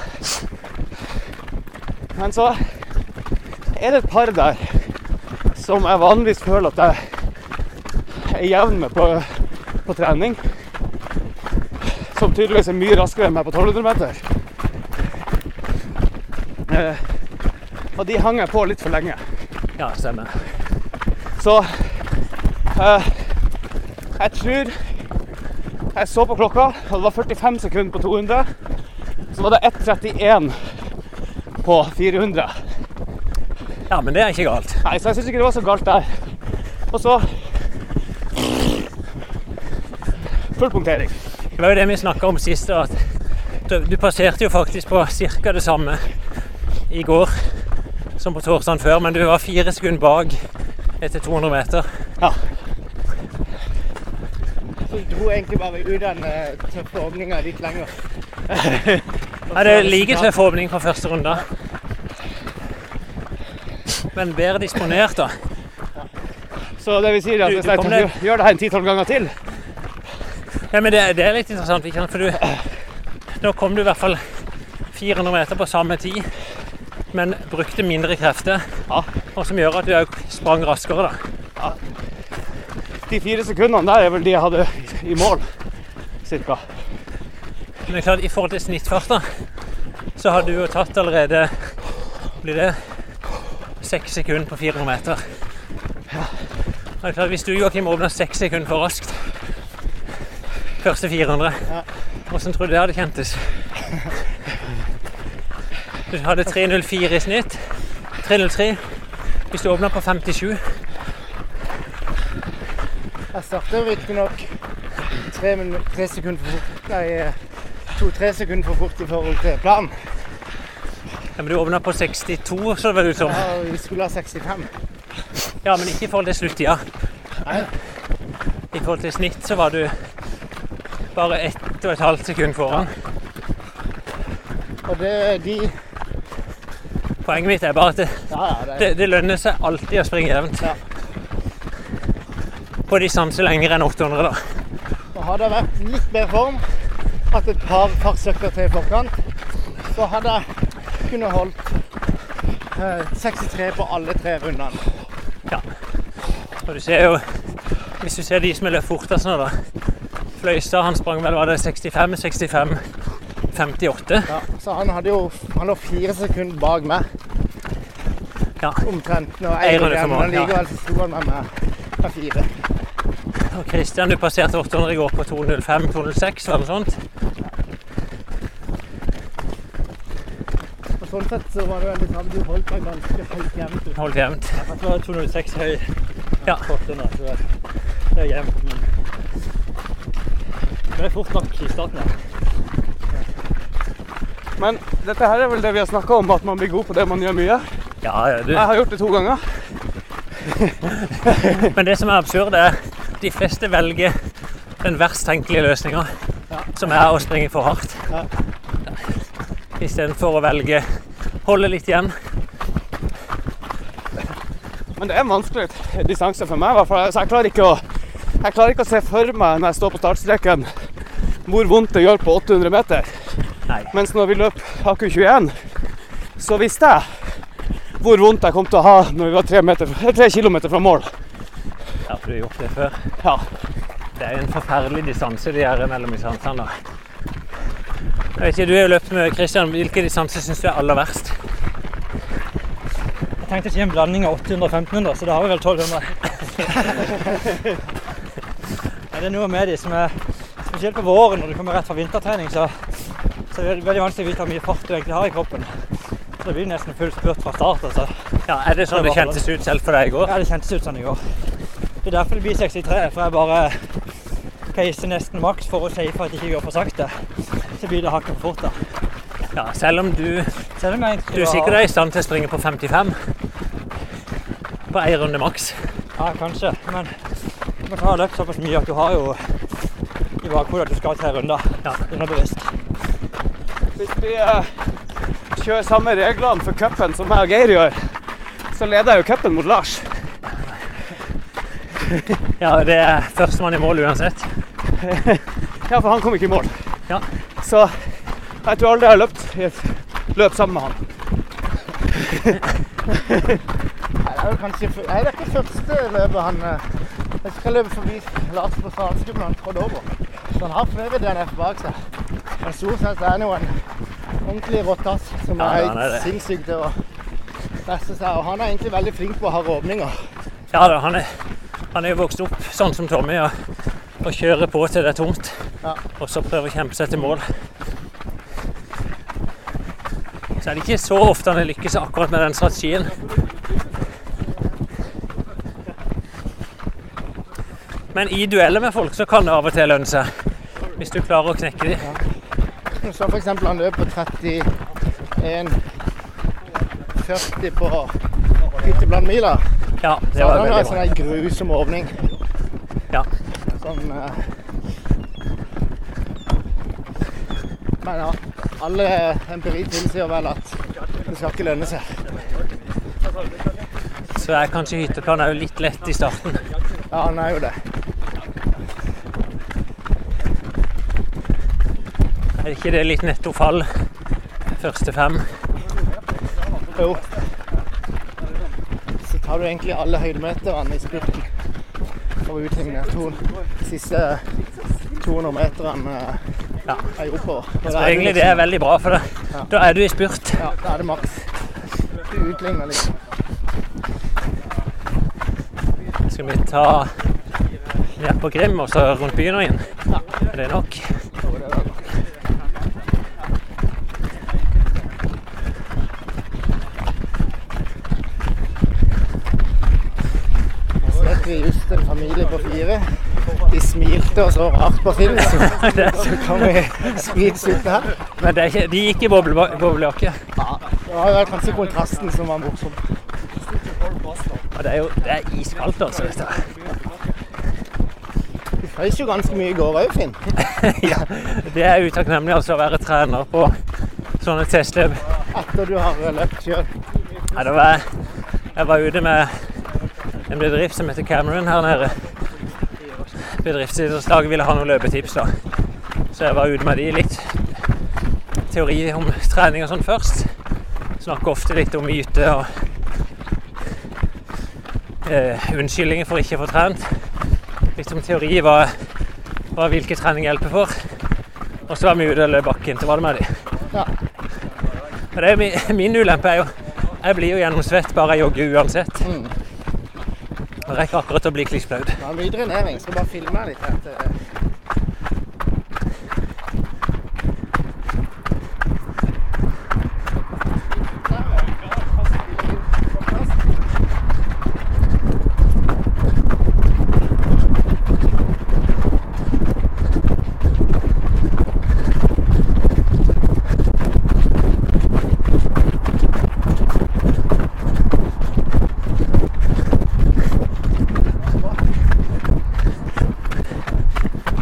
Men så er det et par der som jeg vanligvis føler at jeg er jevn med på, på trening. Som tydeligvis er mye raskere enn meg på 1200 meter. Eh, og de hang jeg på litt for lenge. Ja, stemmer. Så eh, jeg tror Jeg så på klokka, og det var 45 sekunder på 200. Så var det 1,31 på 400. Ja, men det er ikke galt. Nei, så jeg syns ikke det var så galt der. Og så Full punktering. Det var jo det vi snakka om sist. At du, passerte jo faktisk på ca. det samme i går som på torsdagen før, men du var fire sekunder bak etter 200 meter. Ja. Så du dro egentlig bare ut den eh, tøffe åpninga litt lenger. Nei, det er like tøff åpning fra første runde. Men bedre disponert, da. Så det vil si at hvis jeg kom gjør gjør det her en ti-tolv ganger til Ja, men det, det er litt interessant, for du Nå kom du i hvert fall 400 meter på samme tid, men brukte mindre krefter. Ja. Og som gjør at du òg sprang raskere, da. De fire sekundene der er vel de jeg hadde i mål. Cirka. Men det er klart, i forhold til snittfart, da, så har du jo tatt allerede blir det seks sekunder på 400 meter. Ja. det er klart, Hvis du Joakim, åpner seks sekunder for raskt første 400, hvordan tror du det hadde kjentes? Du hadde 3.04 i snitt. 3.03. Hvis du åpner på 57 Jeg starter riktignok tre, tre sekunder for fort. Nei, to-tre sekunder for fort i forhold til planen. Ja, men Du åpna på 62, så det var ut som. Ja, vi skulle ha 65. Ja, men ikke i forhold til sluttida. Nei. I forhold til snitt så var du bare ett og et halvt sekund foran. Og det de Poenget mitt er bare at det, Ja, ja, det, det, det lønner seg alltid å springe jevnt. Ja. På distanse lenger enn 800, da. Og hadde jeg vært litt mer form, hatt et par farsøkker til i forkant, så hadde jeg kunnet holdt eh, 63 på alle tre rundene. Ja. Og du ser jo Hvis du ser de som løpt fortest nå, da. Fløystad han sprang vel var det 65, 65, 58. Ja, så han hadde jo han lå fire sekunder bak meg. Ja. Omtrent. Når jeg gikk igjen, men likevel så sto han med meg med fire. Og Christian, du passerte 800 i går på 205, 206 eller noe sånt. Sånn sett så var det veldig bra. Du holdt deg ganske høyt jevnt. Holdt jevnt. Jeg tror 206 høy Ja. Kortene, så det det er jevnt. Men det er fort nok i starten. Ja. Men dette her er vel det vi har snakka om, at man blir god på det man gjør mye. Ja, ja, du. Jeg har gjort det to ganger. (laughs) Men det som er absurd, er de fleste velger den verst tenkelige løsninga, som er å springe for hardt. Ja. Istedenfor å velge holde litt igjen. Men det er en vanskelig distanse for meg. for. Så jeg klarer å jeg klarer ikke å se for meg når jeg står på startstreken hvor vondt det gjør på 800 meter. Nei. Mens når vi løp Aku 21, så visste jeg hvor vondt jeg kom til å ha når vi var tre, meter, tre kilometer fra mål. Ja, for du har gjort det før. Ja. Det er en forferdelig distanse de her mellom distansene. Jeg vet ikke, Du har løpt med Christian. Hvilke distanser syns du er aller verst? Jeg tenkte ikke en blanding av 800 og 1500, så da har vi vel 1200. Nei, (laughs) det er noe med de som er Spesielt på våren når du kommer rett fra vintertrening, så, så er det veldig vanskelig å vite hvor mye fart du egentlig har i kroppen. Så det blir nesten full spurt fra start. altså. Ja, Er det sånn det kjentes ut selv for deg i går? Ja, det kjentes ut sånn i går. Det er derfor det blir 63, for jeg bare peiser nesten maks for å safe at det ikke går for sakte. Så blir det hakket for fort. da. Ja, Selv om du, Selv om jeg du er sikkert er i stand til å springe på 55 på én runde maks. Ja, kanskje. Men du må ta løpt såpass mye at du har jo i bakhodet at du skal til tre runder. Ja. Underbevisst. Hvis vi uh, kjører samme reglene for cupen som jeg og Geir gjør, så leder jeg jo cupen mot Lars. (laughs) Ja, det er førstemann i mål uansett. (laughs) Ja, for han kom ikke i mål. Ja. Så jeg tror aldri jeg har løpt i et løp sammen med han. (laughs) Er jo kanskje Nei, det er ikke første løpet han eh, Jeg skal løpe forbi Lars på Sandskubben han trådde over. Så han har flere DNF bak seg. Men stort sett er han jo en ordentlig rottass som Ja, er helt sinnssyk til å presse seg. Og han er egentlig veldig flink på å ha åpninger. Ja da, han er, han er jo vokst opp sånn som Tommy og, og kjører på til det er tomt. Ja. Og så prøver å kjempe seg til mål. Så er det ikke så ofte han lykkes akkurat med den strategien. Men i dueller med folk så kan det av og til lønne seg. Hvis du klarer å knekke de. Så for eksempel han løp på 31 40 på Hytteblandmila. Ja, det var Så bra hadde han har en sånn grusom åpning. Ja. Sånn eh, Men ja, alle empiri tilsier vel at det skal ikke lønne seg. Så er kanskje hytteplan òg litt lett i starten. Ja, han er jo det. Er ikke det litt netto fall? Første fem. Jo. Så tar du egentlig alle høydemeterne i spurten for å utligne to siste 200 meterne eh, Ja. er jo oppover. Så egentlig det er veldig bra, for det. da er du i spurt. Ja, da er det maks. Du utligner liksom. Skal vi ta ned på Grim og så rundt byen og inn? Er det nok? Så vet vi just en familie på fire. De og så rart på film, (laughs) så, så kan vi sprites ut her. Men det ikke, de gikk i boblejakke? boblejakke. Det var kanskje kontrasten som var morsom. Og det er jo det er iskaldt, altså. Dette. Du frøs jo ganske mye i går òg, Finn. (laughs) ja, det er utakknemlig altså å være trener på sånne testløp. Etter du har løpt sjøl. Ja, det var, jeg var ute med en bedrift som heter Cameron her nede. Bedriftsidrettslaget ville ha noen løpetips, da. Så jeg var ute med de litt teori om trening og sånn først. Snakker ofte litt om myte og eh, unnskyldninger for ikke å få trent. Litt om teori hva, hva hvilke trening hjelper for. Og så var vi ute og løp bakkeintervaller med de. Ja. Og det er min, min ulempe er jo Jeg blir jo gjennomsvett bare jeg jogger uansett. Mm. Rekker akkurat å bli klissblaut. en videre nedring. Skal bare filme litt. Etter.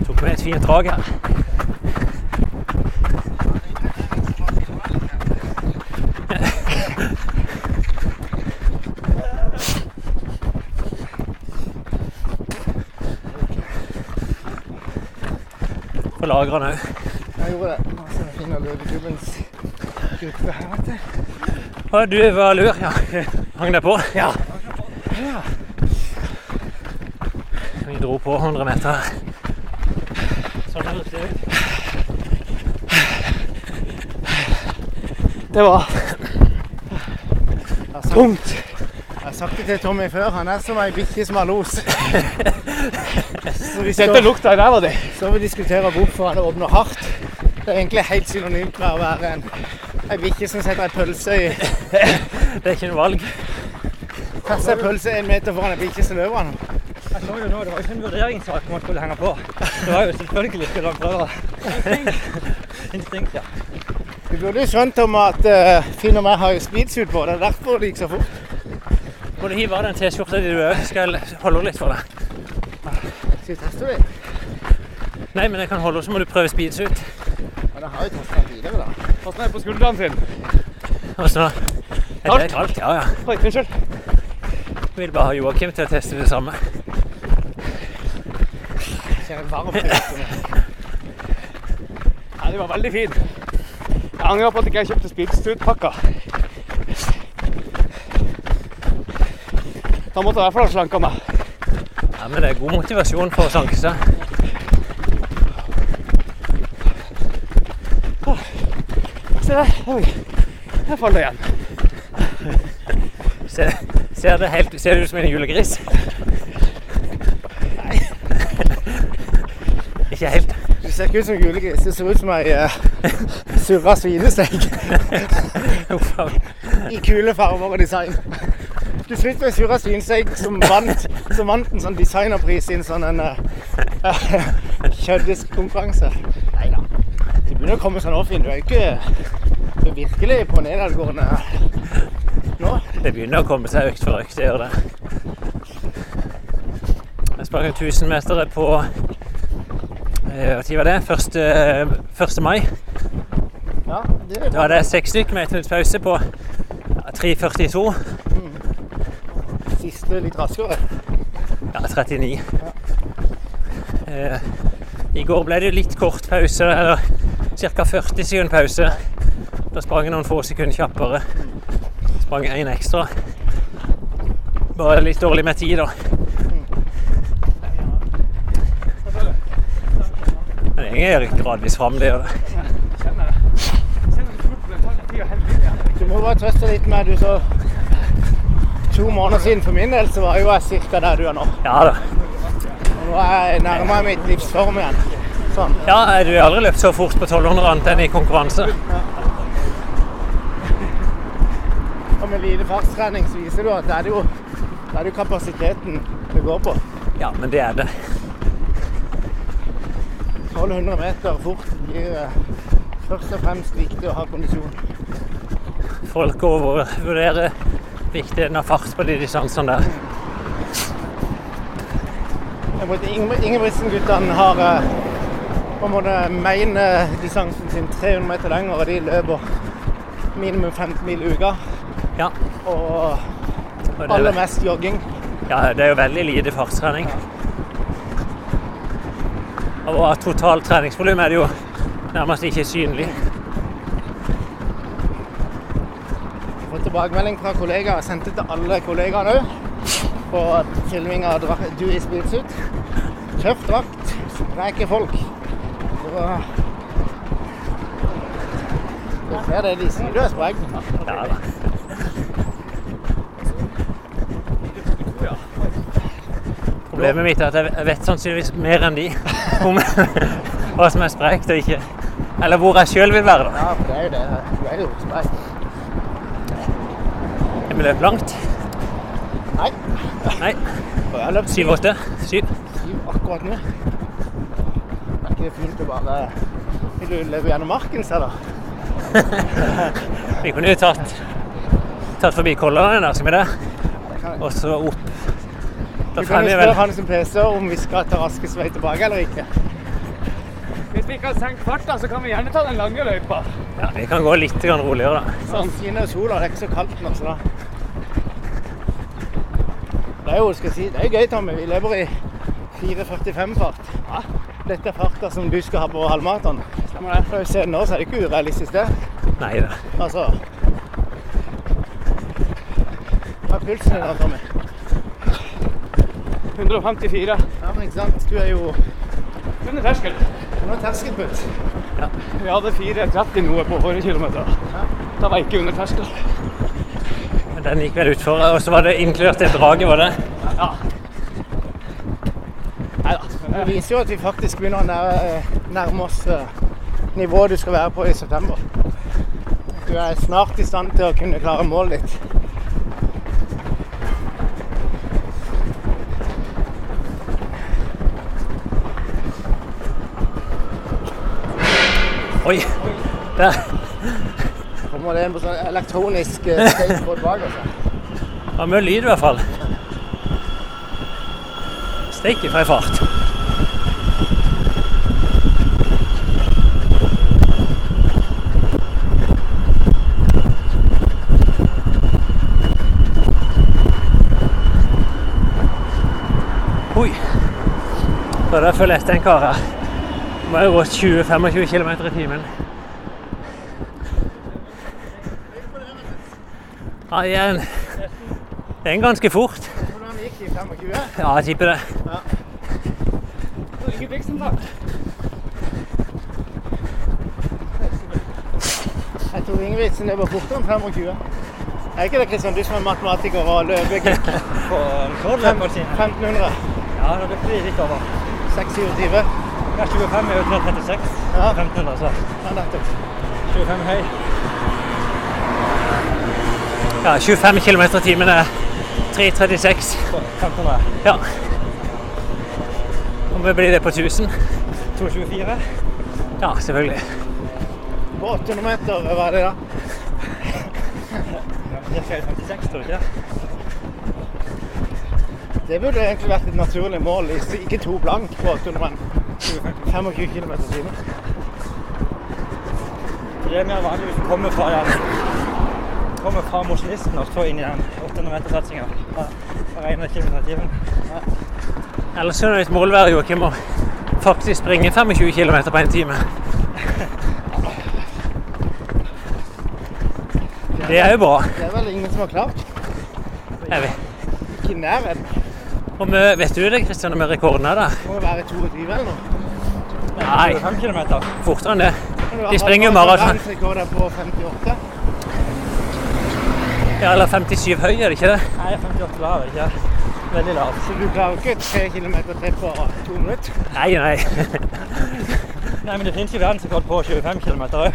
Tok drag her. På lagrene òg. Jeg gjorde det. Og jeg finner løpeklubbens gruppe her. vet du. Å, du var lur, ja. Hang deg på? Ja. Vi dro på 100 meter. Sånn høres det ut. Det var Jeg sagt- tungt. jeg har sagt det til Tommy før. Han er som ei bikkje som har los. Dette lukta i ræva di. så vi diskuterer hvorfor han åpner hardt. Det er egentlig helt synonymt med å være en ei bikkje som setter ei pølse i Det er ikke noe valg. Kaster ei pølse en meter foran ei bikkje, så løper han. Jeg så jo nå, Det var jo ikke en vurderingssak om han skulle henge på. Det var jo selvfølgelig skulle han prøve. (laughs) Instinkt, ja. Du burde jo skjønt om at uh, Finn og meg har jo speedsuit på. Det er derfor det gikk så fort. Må du hive av den T-skjorta di du òg? Skal holde litt for deg? Skal vi teste det? Nei, men jeg kan holde så må du prøve speedsuit. Ja, jeg har jo testet den tidligere, da. Pass ned på skulderen sin. Og så Er det kaldt? Ja, ja. Oi, unnskyld. Jeg vil bare ha Joakim til å teste det samme. Kjenner varm ut. (laughs) Ja, det var veldig fin. Jeg angrer på at jeg ikke kjøpte speedsuit-pakka. Da måtte jeg i hvert fall ha slanka meg. Ja, men det er god motivasjon for å slanke seg. Se der. Oi. Jeg faller igjen. Ser, ser, det helt, ser det ut som en julegris? Nei. (laughs) ikke helt. Du ser ikke ut som julegris. Det ser ut som ei uh, (laughs) surra meg. (laughs) i kule farger og design. Du ser ut som ei surra svinestek som vant, som vant en sånn designerpris i en sånn en uh, kjøttdiskkonkurranse. Nei da. Du begynner å komme sånn opp inn. Du er jo ikke Du er virkelig på nedadgående nå. Det begynner å komme seg økt for økt. Det gjør det. Jeg sprang 1000 meter på eh, Hva tid var det? 1. 1. mai. Ja, det Da hadde jeg seks stykker med et minutts pause på ja, 3.42. siste litt raskere. Ja, 39. Eh, I går ble det litt kort pause, eller ca. 40 sekunder pause. Da sprang jeg noen få sekunder kjappere. Sprang én ekstra. Bare litt dårlig med tid, da. Jeg går gradvis fram, det gjør det. Du må bare trøste litt med du så To måneder siden for min del så var jo jeg ca. der du er nå. Ja da. Og nå er jeg nærmere mitt livs form igjen. Sånn. Ja, du har aldri løpt så fort på 1200 annet enn i konkurranse. Og med lite fartstrening så viser du at det er jo, det er jo kapasiteten det går på. Ja, men det er det. 1200 meter fort blir eh, først og fremst viktig å ha kondisjon. Folk overvurderer viktigheten av fart på de distansene der. Ingebrigtsen-guttene har eh, på en måte mener distansen sin 300 meter lenger, og de løper minimum 15 mil i uka. Ja, Og aller er, mest jogging. ja, det er jo veldig lite fartstrening. Og av totalt treningsvolum er det jo nærmest ikke synlig. fått tilbakemelding fra kollegaer. Jeg sendte til alle kollegaene òg på filming av du i speedsuit. Tøff drakt, spreke folk. Så Du ser det de sier du er sprek. Ja, da. Problemet mitt er at jeg vet sannsynligvis mer enn de (laughs) om hva som er sprekt og ikke. Eller hvor jeg sjøl vil være. da. Ja, for det er jo det. Du er jo sprek. Jeg vil løpe langt. Nei. Nei, jeg har løpt syv, syv-åtte. Syv. syv akkurat nå. Er ikke det fint å bare løpe gjennom marken, ser du? (laughs) Vi kunne jo tatt, tatt forbi Kollane der, skal vi det? Og så opp. Du kan jo spørre han som PC om vi skal ta raskest vei tilbake eller ikke. Hvis vi kan senke farta, så kan vi gjerne ta den lange løypa. Ja, vi kan gå litt roligere, da. Sånn fine sola, det er ikke så kaldt nå, så da Det er jo, skal jeg si, det er gøy, Tommy. Vi lever i 4.45-fart. Ja. Dette er farta som du skal ha på halvmaraton. Stemmer det. Når vi ser nå, så er det ikke urealistisk, det. Nei da. Altså Hva er pulsen din da, Tommy? 154. Ja, men ikke sant. Du er jo Under terskel. Du har Ja. Vi hadde 4.30 noe på forrige kilometer. Da var jeg ikke under terskel. Den gikk vel utfor, og så var det inkludert et drage, var det? Ja. Det viser jo at vi faktisk begynner å nær- nærme oss eh, nivået du skal være på i september. Du er snart i stand til å kunne klare målet ditt. Oi! Der. Kommer det en sånn elektronisk eh, (laughs) skateboard bak oss? Det var mye lyd i hvert fall. Steik for ei fart. Oi. Prøvde å følge etter en kar her. Må jo gå 20-25 km i timen. Ja, det er en, det er en ganske fort. Hvordan gikk det i 25? Ja, jeg tipper det. Jeg tror Ingebrigtsen løper fortere enn 25. Er ikke det Kristian, du som er matematiker og løpegikk? (laughs) På rekordløpene sine. 1500. Ja, da løper vi litt over. 627. Ja, 25 er jo 36. Ja. 1500, så Ja, nettopp. 25 høy. Ja, 25 km i timen er 3.36. Så 1500. Ja. Om vi blir det på 1000? 224. Ja, selvfølgelig. På 800 meter, hva er det da? Cirka 56, tror du ikke det? Det burde egentlig vært et naturlig mål. Ikke to blank på 800 men 25 km i timen. Det er mer vanlig hvis du kommer fra, den, kommer fra mosjonisten og så inn i den 800 meter-satsinga. Fra 1 km i timen. Ellers kunne et mål være Joakim å faktisk springe 25 km på en time. Det er jo bra. Det er vel ingen som har klart. Jeg vet. Ikke i nærheten. Og vi- vet du det, Kristian, med rekorden er da? Det må være 22 eller noe. Nei, 5 km. fortere enn det. De springer jo maraton. verdensrekord på 58. Ja, eller 57 høy, er det ikke det? Nei, 58 lav, er det ikke? Veldig lav. Så du klarer ikke 3 km til på to minutter. Nei, nei. (laughs) Nei, men det finnes jo verdensrekord på 25 km òg.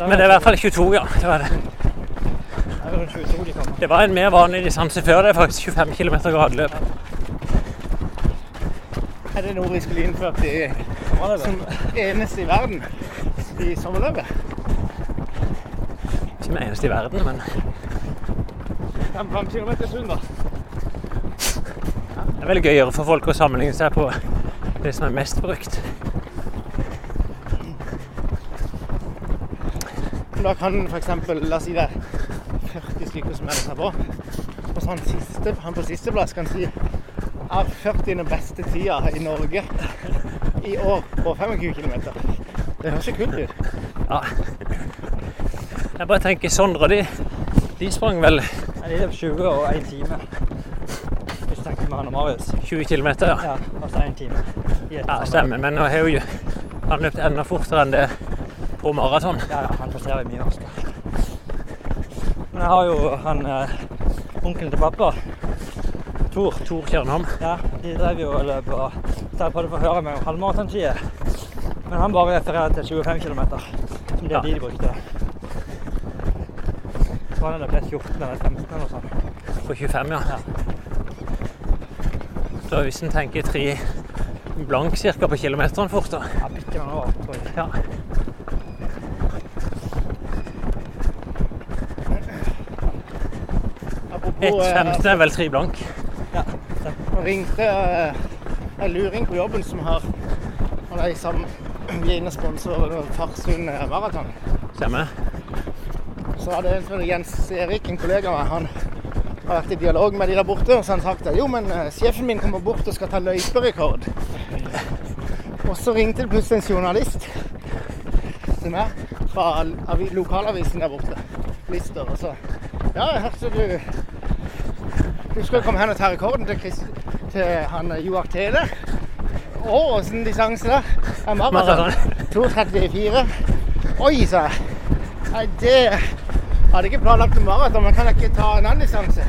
Men det er i hvert fall 22, ja. Det var det. Det rundt 22 de kommer. Det var en mer vanlig distanse før. Det er faktisk 25 km gradløp. Er det noe vi skulle innført i, som eneste i verden i sommerløpet? Ikke den eneste i verden, men 5 km sund, da. det er veldig gøyere for folk å sammenligne seg på det som er mest brukt. Da kan f.eks. la oss si det er 40 stykker som melder seg på. Og så han, siste, han på sisteplass kan si er 40. beste tida i Norge i år på 25 km. Det høres jo kult ut. Ja. Jeg bare tenker Sondre, de, de sprang vel de løp 20 og 1 time. Hvis du tenker med han og Marius. 20 km, ja. Ja, altså 1 time. Ja, stemmer. Men nå har jo han løpt enda fortere enn det på maraton. Ja, ja, han passerer mye raskere. Men jeg har jo han eh, onkelen til pappa, Tor. Kjørnholm. Ja, de drev jo og løp og så jeg prøvde å få høre om halvmaratonskiet. Men han bare refererer til 25 km, som det Ja. er de de brukte. Så han blitt 14 eller 15 eller noe sånt. På 25, ja. Ja. Så hvis en tenker tre blank cirka på kilometeren fort, da. Ja, bitte meg over, tror jeg. Ja. Ett femte 15 er vel tre blank. Ringte eh, en luring på jobben som har Og de i vi er inne og sponser Farsund eh, Maraton. Stemmer. Så hadde en som Jens Erik, en kollega av meg, han har vært i dialog med de der borte. Og så har han sagt at jo, men eh, sjefen min kommer bort og skal ta løyperekord. Og så ringte det plutselig en journalist til meg fra avi- lokalavisen der borte. Lister. Og så Ja, jeg hørte du Du skal komme hen og ta rekorden til, Chris, til han eh, Joar Tele. Å, åssen distanse der? Ja, maraton. Maraton. 2.34. Oi, sa jeg. Nei, det Hadde ikke planlagt noe maraton, men kan jeg ikke ta en annen distanse?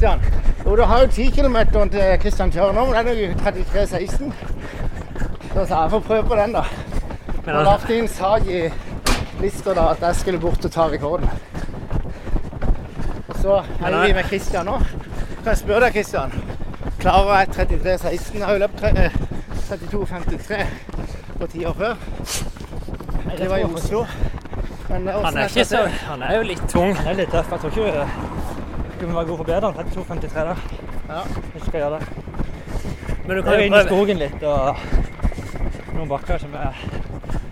sier han. Jo, du har jo 10 km til Kristian Tjørnov, men den er jo 33,16. Så sa jeg får prøve på den, da. Men han, lagt inn sak i lista da at jeg skulle bort og ta rekorden. Så er vi med Kristian nå. Kan jeg spørre deg, Kristian? Jeg 33,16? Jeg har jo løpt tre- eh, 32,53 på ti år før. Det var i Oslo. Men eh, han, er ikke så, han er jo litt tung. Han er litt tøff. Jeg tror ikke du kunne være god for bedre enn 32,53 der. Ja. Du skal gjøre det. Men du kan jo inn i skogen litt, og noen bakker som er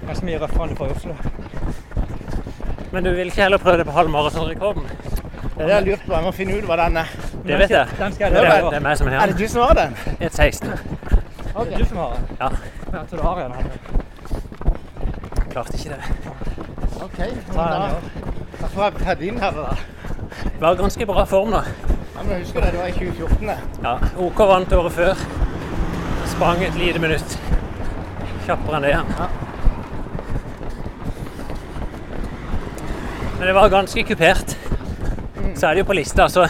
ganske mye røffere enn du får i Oslo. Men du vil ikke heller prøve det på halvmaratonrekorden? Det er det jeg lurte på. Jeg må finne ut hva den er. Det vet jeg. Den skal Det jeg er, gjøre. det er meg som Er har det du som har den? 1,16. Det er du som har den? Ja. Ja, så du har en. Klarte ikke det. OK. Da, da får jeg ta din her, da. Var ganske bra form, da. Ja, men husker det, det var i 2014. da. Ja, OK vant året før. Sprang et lite minutt kjappere enn det igjen. Men det var ganske kupert. Så er det jo på lista, så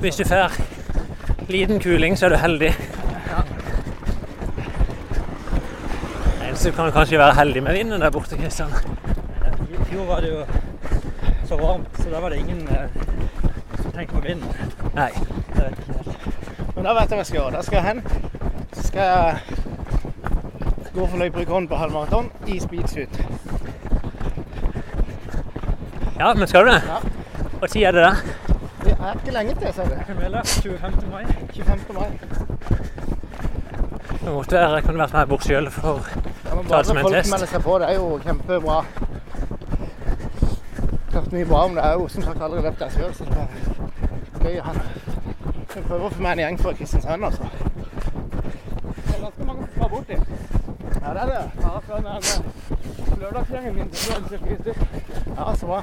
hvis du får liten kuling, så er du heldig. Ja. Eneste kan kanskje være heldig med vinden der borte, Kristian. I fjor var det jo så varmt, så da var det ingen eh, som tenkte på vinden. Nei. Men da vet jeg hva jeg skal gjøre. Da skal jeg hen. Så skal jeg gå for løyperekorden på halvmaraton i speedshoot. Ja, men skal du det? Ja. Når er det der? Det er ikke lenge til, sa du. Kan melde 25. mai. 25. mai. Det måtte være, jeg kunne vært med bort sjøl for Ja, men Ta det som bare en folk test. melder seg på. Det er jo kjempebra. Hørt mye bra om det. Jeg har jo som sagt aldri løpt der sjøl, så det er gøy å ha Jeg prøver å få med en gjeng fra Kristiansand, altså. Det er ganske mange som skal bort dit. Ja, det er det. Ja, fra den lørdagsgjengen min cirka. Ja, så bra.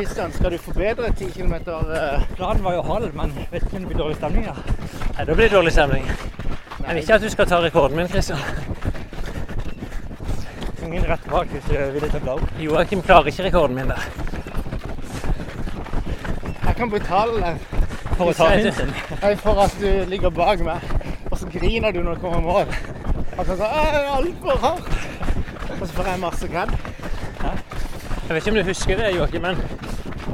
Kristian, skal du forbedre 10 km? eh, Planen var jo halv, men vet ikke om det blir dårlig stemning ja. Nei, da blir det dårlig stemning. Jeg vil ikke at du skal ta rekorden min, Kristian. Ingen rett bak hvis du vil ta til å bla opp. Joakim klarer ikke rekorden min der. Jeg kan betale deg For å ta hinten. Nei, for at du ligger bak meg, og så griner du når du kommer i mål. Altså så «Å, jeg er altfor hardt. Og så får jeg masse kred. Jeg vet ikke om du husker det, Joakim, men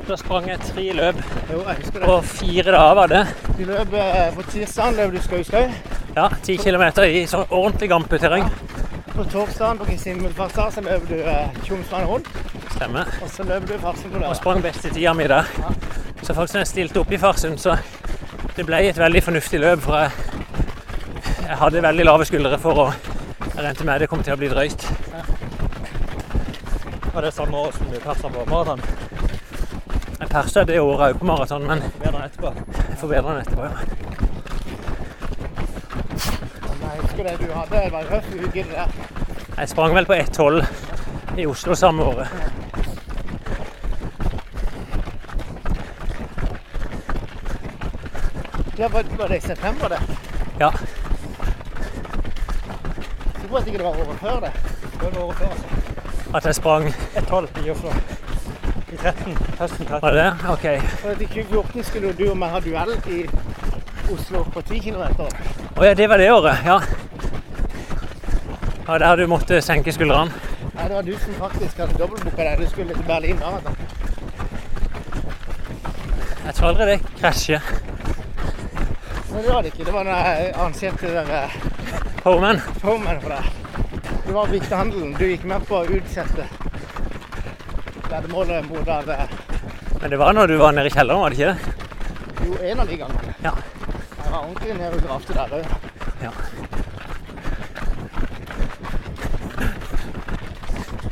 da sprang jeg tre løp Jo, jeg husker det. på fire dager, var det. Du løp eh, på tirsdagen løp du skau-skau. Ja, ti kilometer i sånn ordentlig gampeterreng. På torsdagen på Kristi så løp du eh, Tjomsvann rundt. Stemmer. Og så løp du Farsund på Og lørdag. sprang best i tida mi der. Så faktisk når jeg stilte opp i Farsund, så det ble et veldig fornuftig løp. For jeg, jeg hadde veldig lave skuldre for å Jeg regnet med det kom til å bli drøyt. Var det samme år som du persa på maraton? Persa det året òg på maraton, men Bedre enn etterpå. jeg forbedra den etterpå. ja. Jeg husker det du hadde det var røff uke det der. Jeg sprang vel på 1,12 i Oslo samme året. Det var, var det i september, det? Ja. Så at ikke det var året før det. Det var året før, altså. At jeg sprang 1,12 i Oslo. I 13. Høsten 13. Var det det? OK. For at I 2014 skulle du og meg ha duell i Oslo på 10 km. Å ja, det var det året. Ja. ja der du måtte senke skuldrene. Nei, det var du som faktisk hadde dobbeltbooka deg. Du skulle til Berlin maraton. Jeg tror aldri det krasjer. Men det var det ikke. Det var når jeg arrangerte det der eh, Homan. Foreman for deg. Det var Viktehandelen. Du gikk med på å utsette veddemålet mot at Men det var når du var nede i kjelleren, var det ikke det? Jo, en av de gangene. Ja. Jeg var ordentlig nede og gravde der òg. Ja.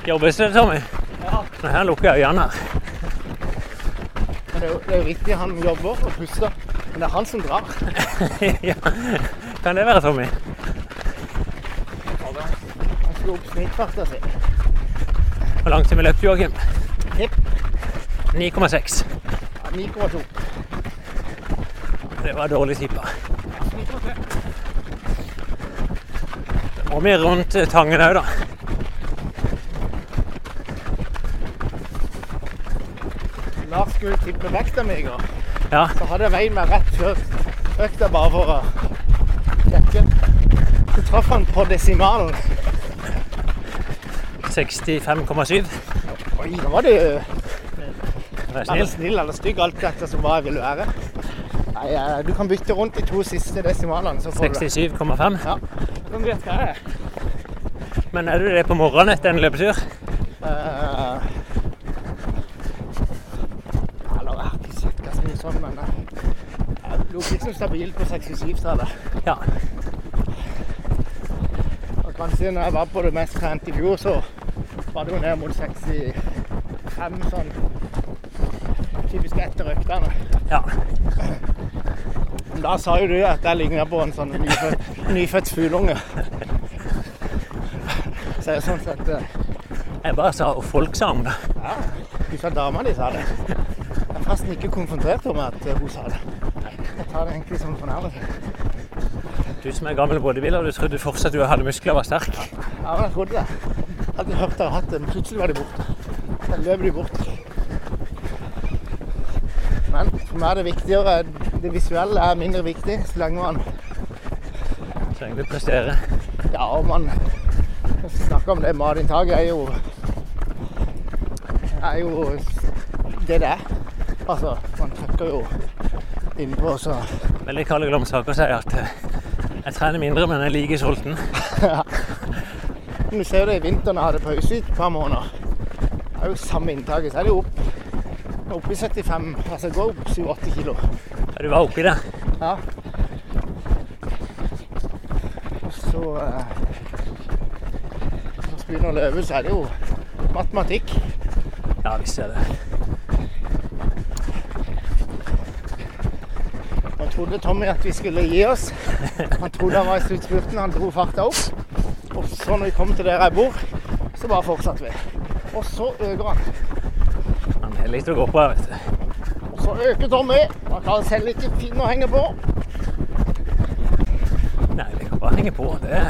Jobbes det, Tommy? Ja. Nå, Her lukker jeg øynene. her. Men det er, jo, det er jo riktig, han jobber og puster. Men det er han som drar. (laughs) ja. Kan det være Tommy? Han skulle opp snittfarta si. Hvor langt har vi løpt, Joakim? Jepp. 9,6. Ja, 9,2. Det var dårlig tippa. Og vi er rundt eh, Tangen òg, da. Lars skulle tippe vekta mi i går. Ja. Så hadde jeg veid meg rett før økta bare for å sjekke. Så traff han på desimalen. 65,7. Oi, da var det eller snill. snill eller stygg, alt dette som hva jeg vil være. Nei, du kan bytte rundt de to siste desimalene, så får du det. 67,5. Ja. Kan vet hva det er? Men er du det på morgenen etter en løpetur? Uh, Eller jeg har ikke sett hva som er sånn, men eh, jeg lå liksom stabil på 67-tallet. Ja. Og kanskje når jeg var på det mest trent i fjor, så var det jo ned mot 65 sånn typisk etter øktene. ja. Da sa jo du at jeg ligner på en sånn nyfødt, nyfødt fugleunge. Så jeg sånn sett eh, Jeg bare sa og folk sa om det. Ja, du sa dama di sa det. Jeg er forresten ikke konfrontert med at eh, hun sa det. Jeg tar det egentlig som en fornærmelse. Du som er gammel bodybuilder, du trodde fortsatt du hadde muskler og var sterk. Ja, men jeg trodde det. Jeg hadde hørt at hatt det, men plutselig var de borte. Så blir bort. Men for meg er det viktigere. Det visuelle er mindre viktig så lenge man Trenger du prestere? Ja, og man snakker om det. Matinntaket er jo er jo det det er. Altså, man trykker jo innpå, så Veldig Kalle Glomsaker sier at eh, jeg trener mindre, men jeg er like sulten. ja. Du ser jo det i vinteren, jeg hadde pause i et par måneder. Jo samme inntaket, så er det jo opp, opp i 75, altså går opp 7-8 kilo. Ja, du var oppi det. Ja. Og så eh, Når vi begynner å løpe, så er det jo matematikk. Ja, visst er det. Nå trodde Tommy at vi skulle gi oss. Han trodde han var i sluttspurten, han dro farta opp. Og så når vi kom til der jeg bor, så bare fortsatte vi. Og så øker han. Han er litt å gå på her, vet du. Og så øker Tommy. Han klarer selv ikke finne å henge på. Nei, vi kan bare henge på. Det er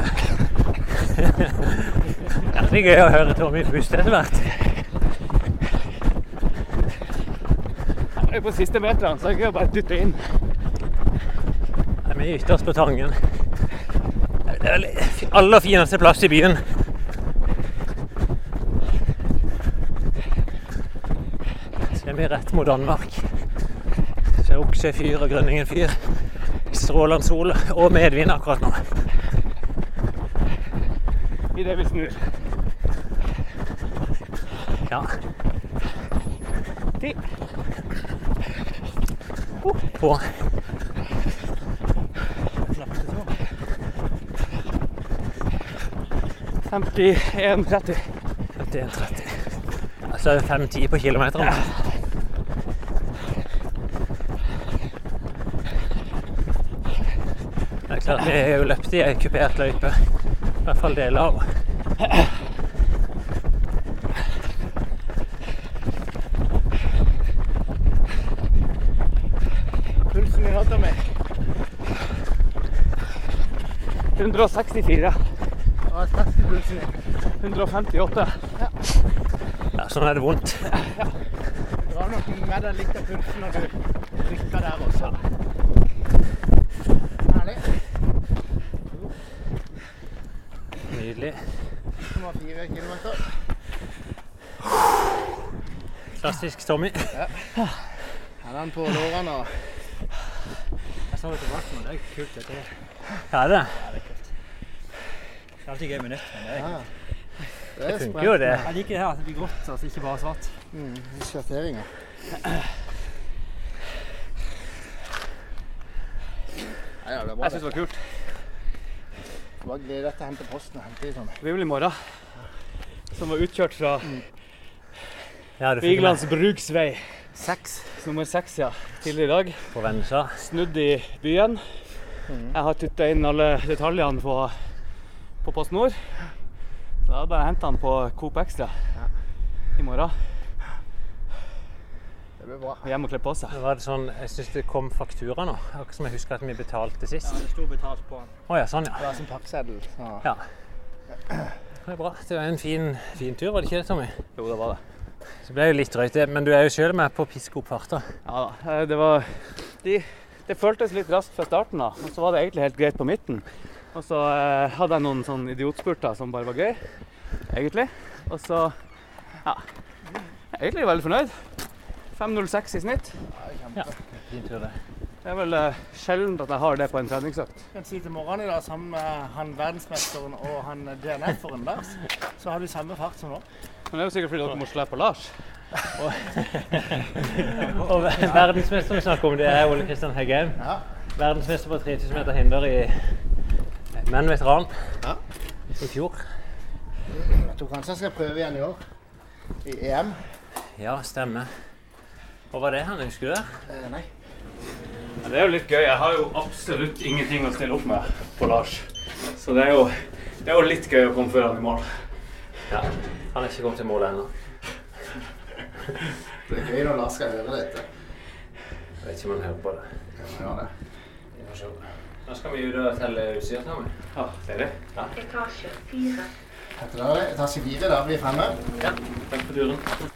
Jævlig gøy å høre Tommy puste etter hvert. Jeg er på siste meteren, så jeg kan bare dytte inn. Nei, Vi er ytterst på Tangen. Det er vel aller fineste plass i byen. Ser vi rett mot Danmark. Ser Oksøy fyr og Grønningen fyr. Strålende sol og medvind akkurat nå. Idet vi snur. Ja. Ti. På 51,30. 51,30. Altså 5-10 på kilometeren. Det er klart, vi har jo løpt i ei kupert løype. I hvert fall deler av. Pulsen min nå, meg. 164. Hva er pulsen din? 158. Ja, ja, sånn er det vondt. Du har nok med deg litt av pulsen når du rykker der også. Herlig. Nydelig. 1,4 kilometer. Klassisk Tommy. Her (laughs) er den på lårene. og Jeg sa det til Martin, det er kult dette her. Ja, det. Det er alltid gøy med nytt, men det er Ja, Det er funker jo, det. Jeg liker det her at det blir grått, altså ikke bare svart. Mm, Sjatteringer. (clears throat) Ja, det er bra. Jeg syns det var kult. det. Bare gled deg til å hente posten hente i sånn. Vi vil i morgen. Som var utkjørt fra Ja, Vigelands bruksvei. Seks. Nummer seks, ja. Tidligere i dag. på Vennesla. Snudd i byen. Jeg har tutta inn alle detaljene på, på Post Nord. Så da er det bare å hente den på Coop Extra i morgen. Det blir bra. Og hjem og kle på seg. Det var det sånn, jeg syns det kom faktura nå. Akkurat som jeg husker at vi betalte sist. Ja, det sto betalt på den. Oh, ja, sånn ja. Det var som pakkseddel. Så. Ja. Det er bra. Det var en fin, fin tur, var det ikke det, Tommy? Jo, det var det. Så det ble jo litt drøyt, det. Men du er jo sjøl med på å piske opp farta. Ja da. eh, Det var de, Det føltes litt raskt fra starten av, og så var det egentlig helt greit på midten. Og så eh, hadde jeg noen sånne idiotspurter som bare var gøy, egentlig. Og så ja. Jeg er egentlig veldig fornøyd. 5.06 i snitt. Ja, Fin tur, det. Det er vel eh, sjelden at jeg har det på en treningsøkt. kan si til morgenen i dag, sammen med han verdensmesteren og han DNF-eren der, så har du samme fart som nå. Men det er jo sikkert fordi dere må slippe Lars. Og (laughs) og verdensmesteren vi snakker om, det er Ole Kristian Heggheim. Ja. Verdensmester på 3000 meter hinder i menn veteran Ja. i fjor. Jeg tror kanskje jeg skal prøve igjen i år. I EM. Ja, stemmer. Og var det han husker du? Eh, nei. Ja, det er jo litt gøy. Jeg har jo absolutt ingenting å stille opp med på Lars. Så det er jo, det er jo litt gøy å komme før han i mål. Ja, Han er ikke kommet til mål ennå. Det er gøy når Lars skal høre dette. Jeg vet ikke om han hører på det. Ja, det? Vi får se. Nå skal vi ut og telle utstyr sammen. Ja, det er det. Etasje det, etasje fire, da blir vi fremme. Ja. Takk for turen.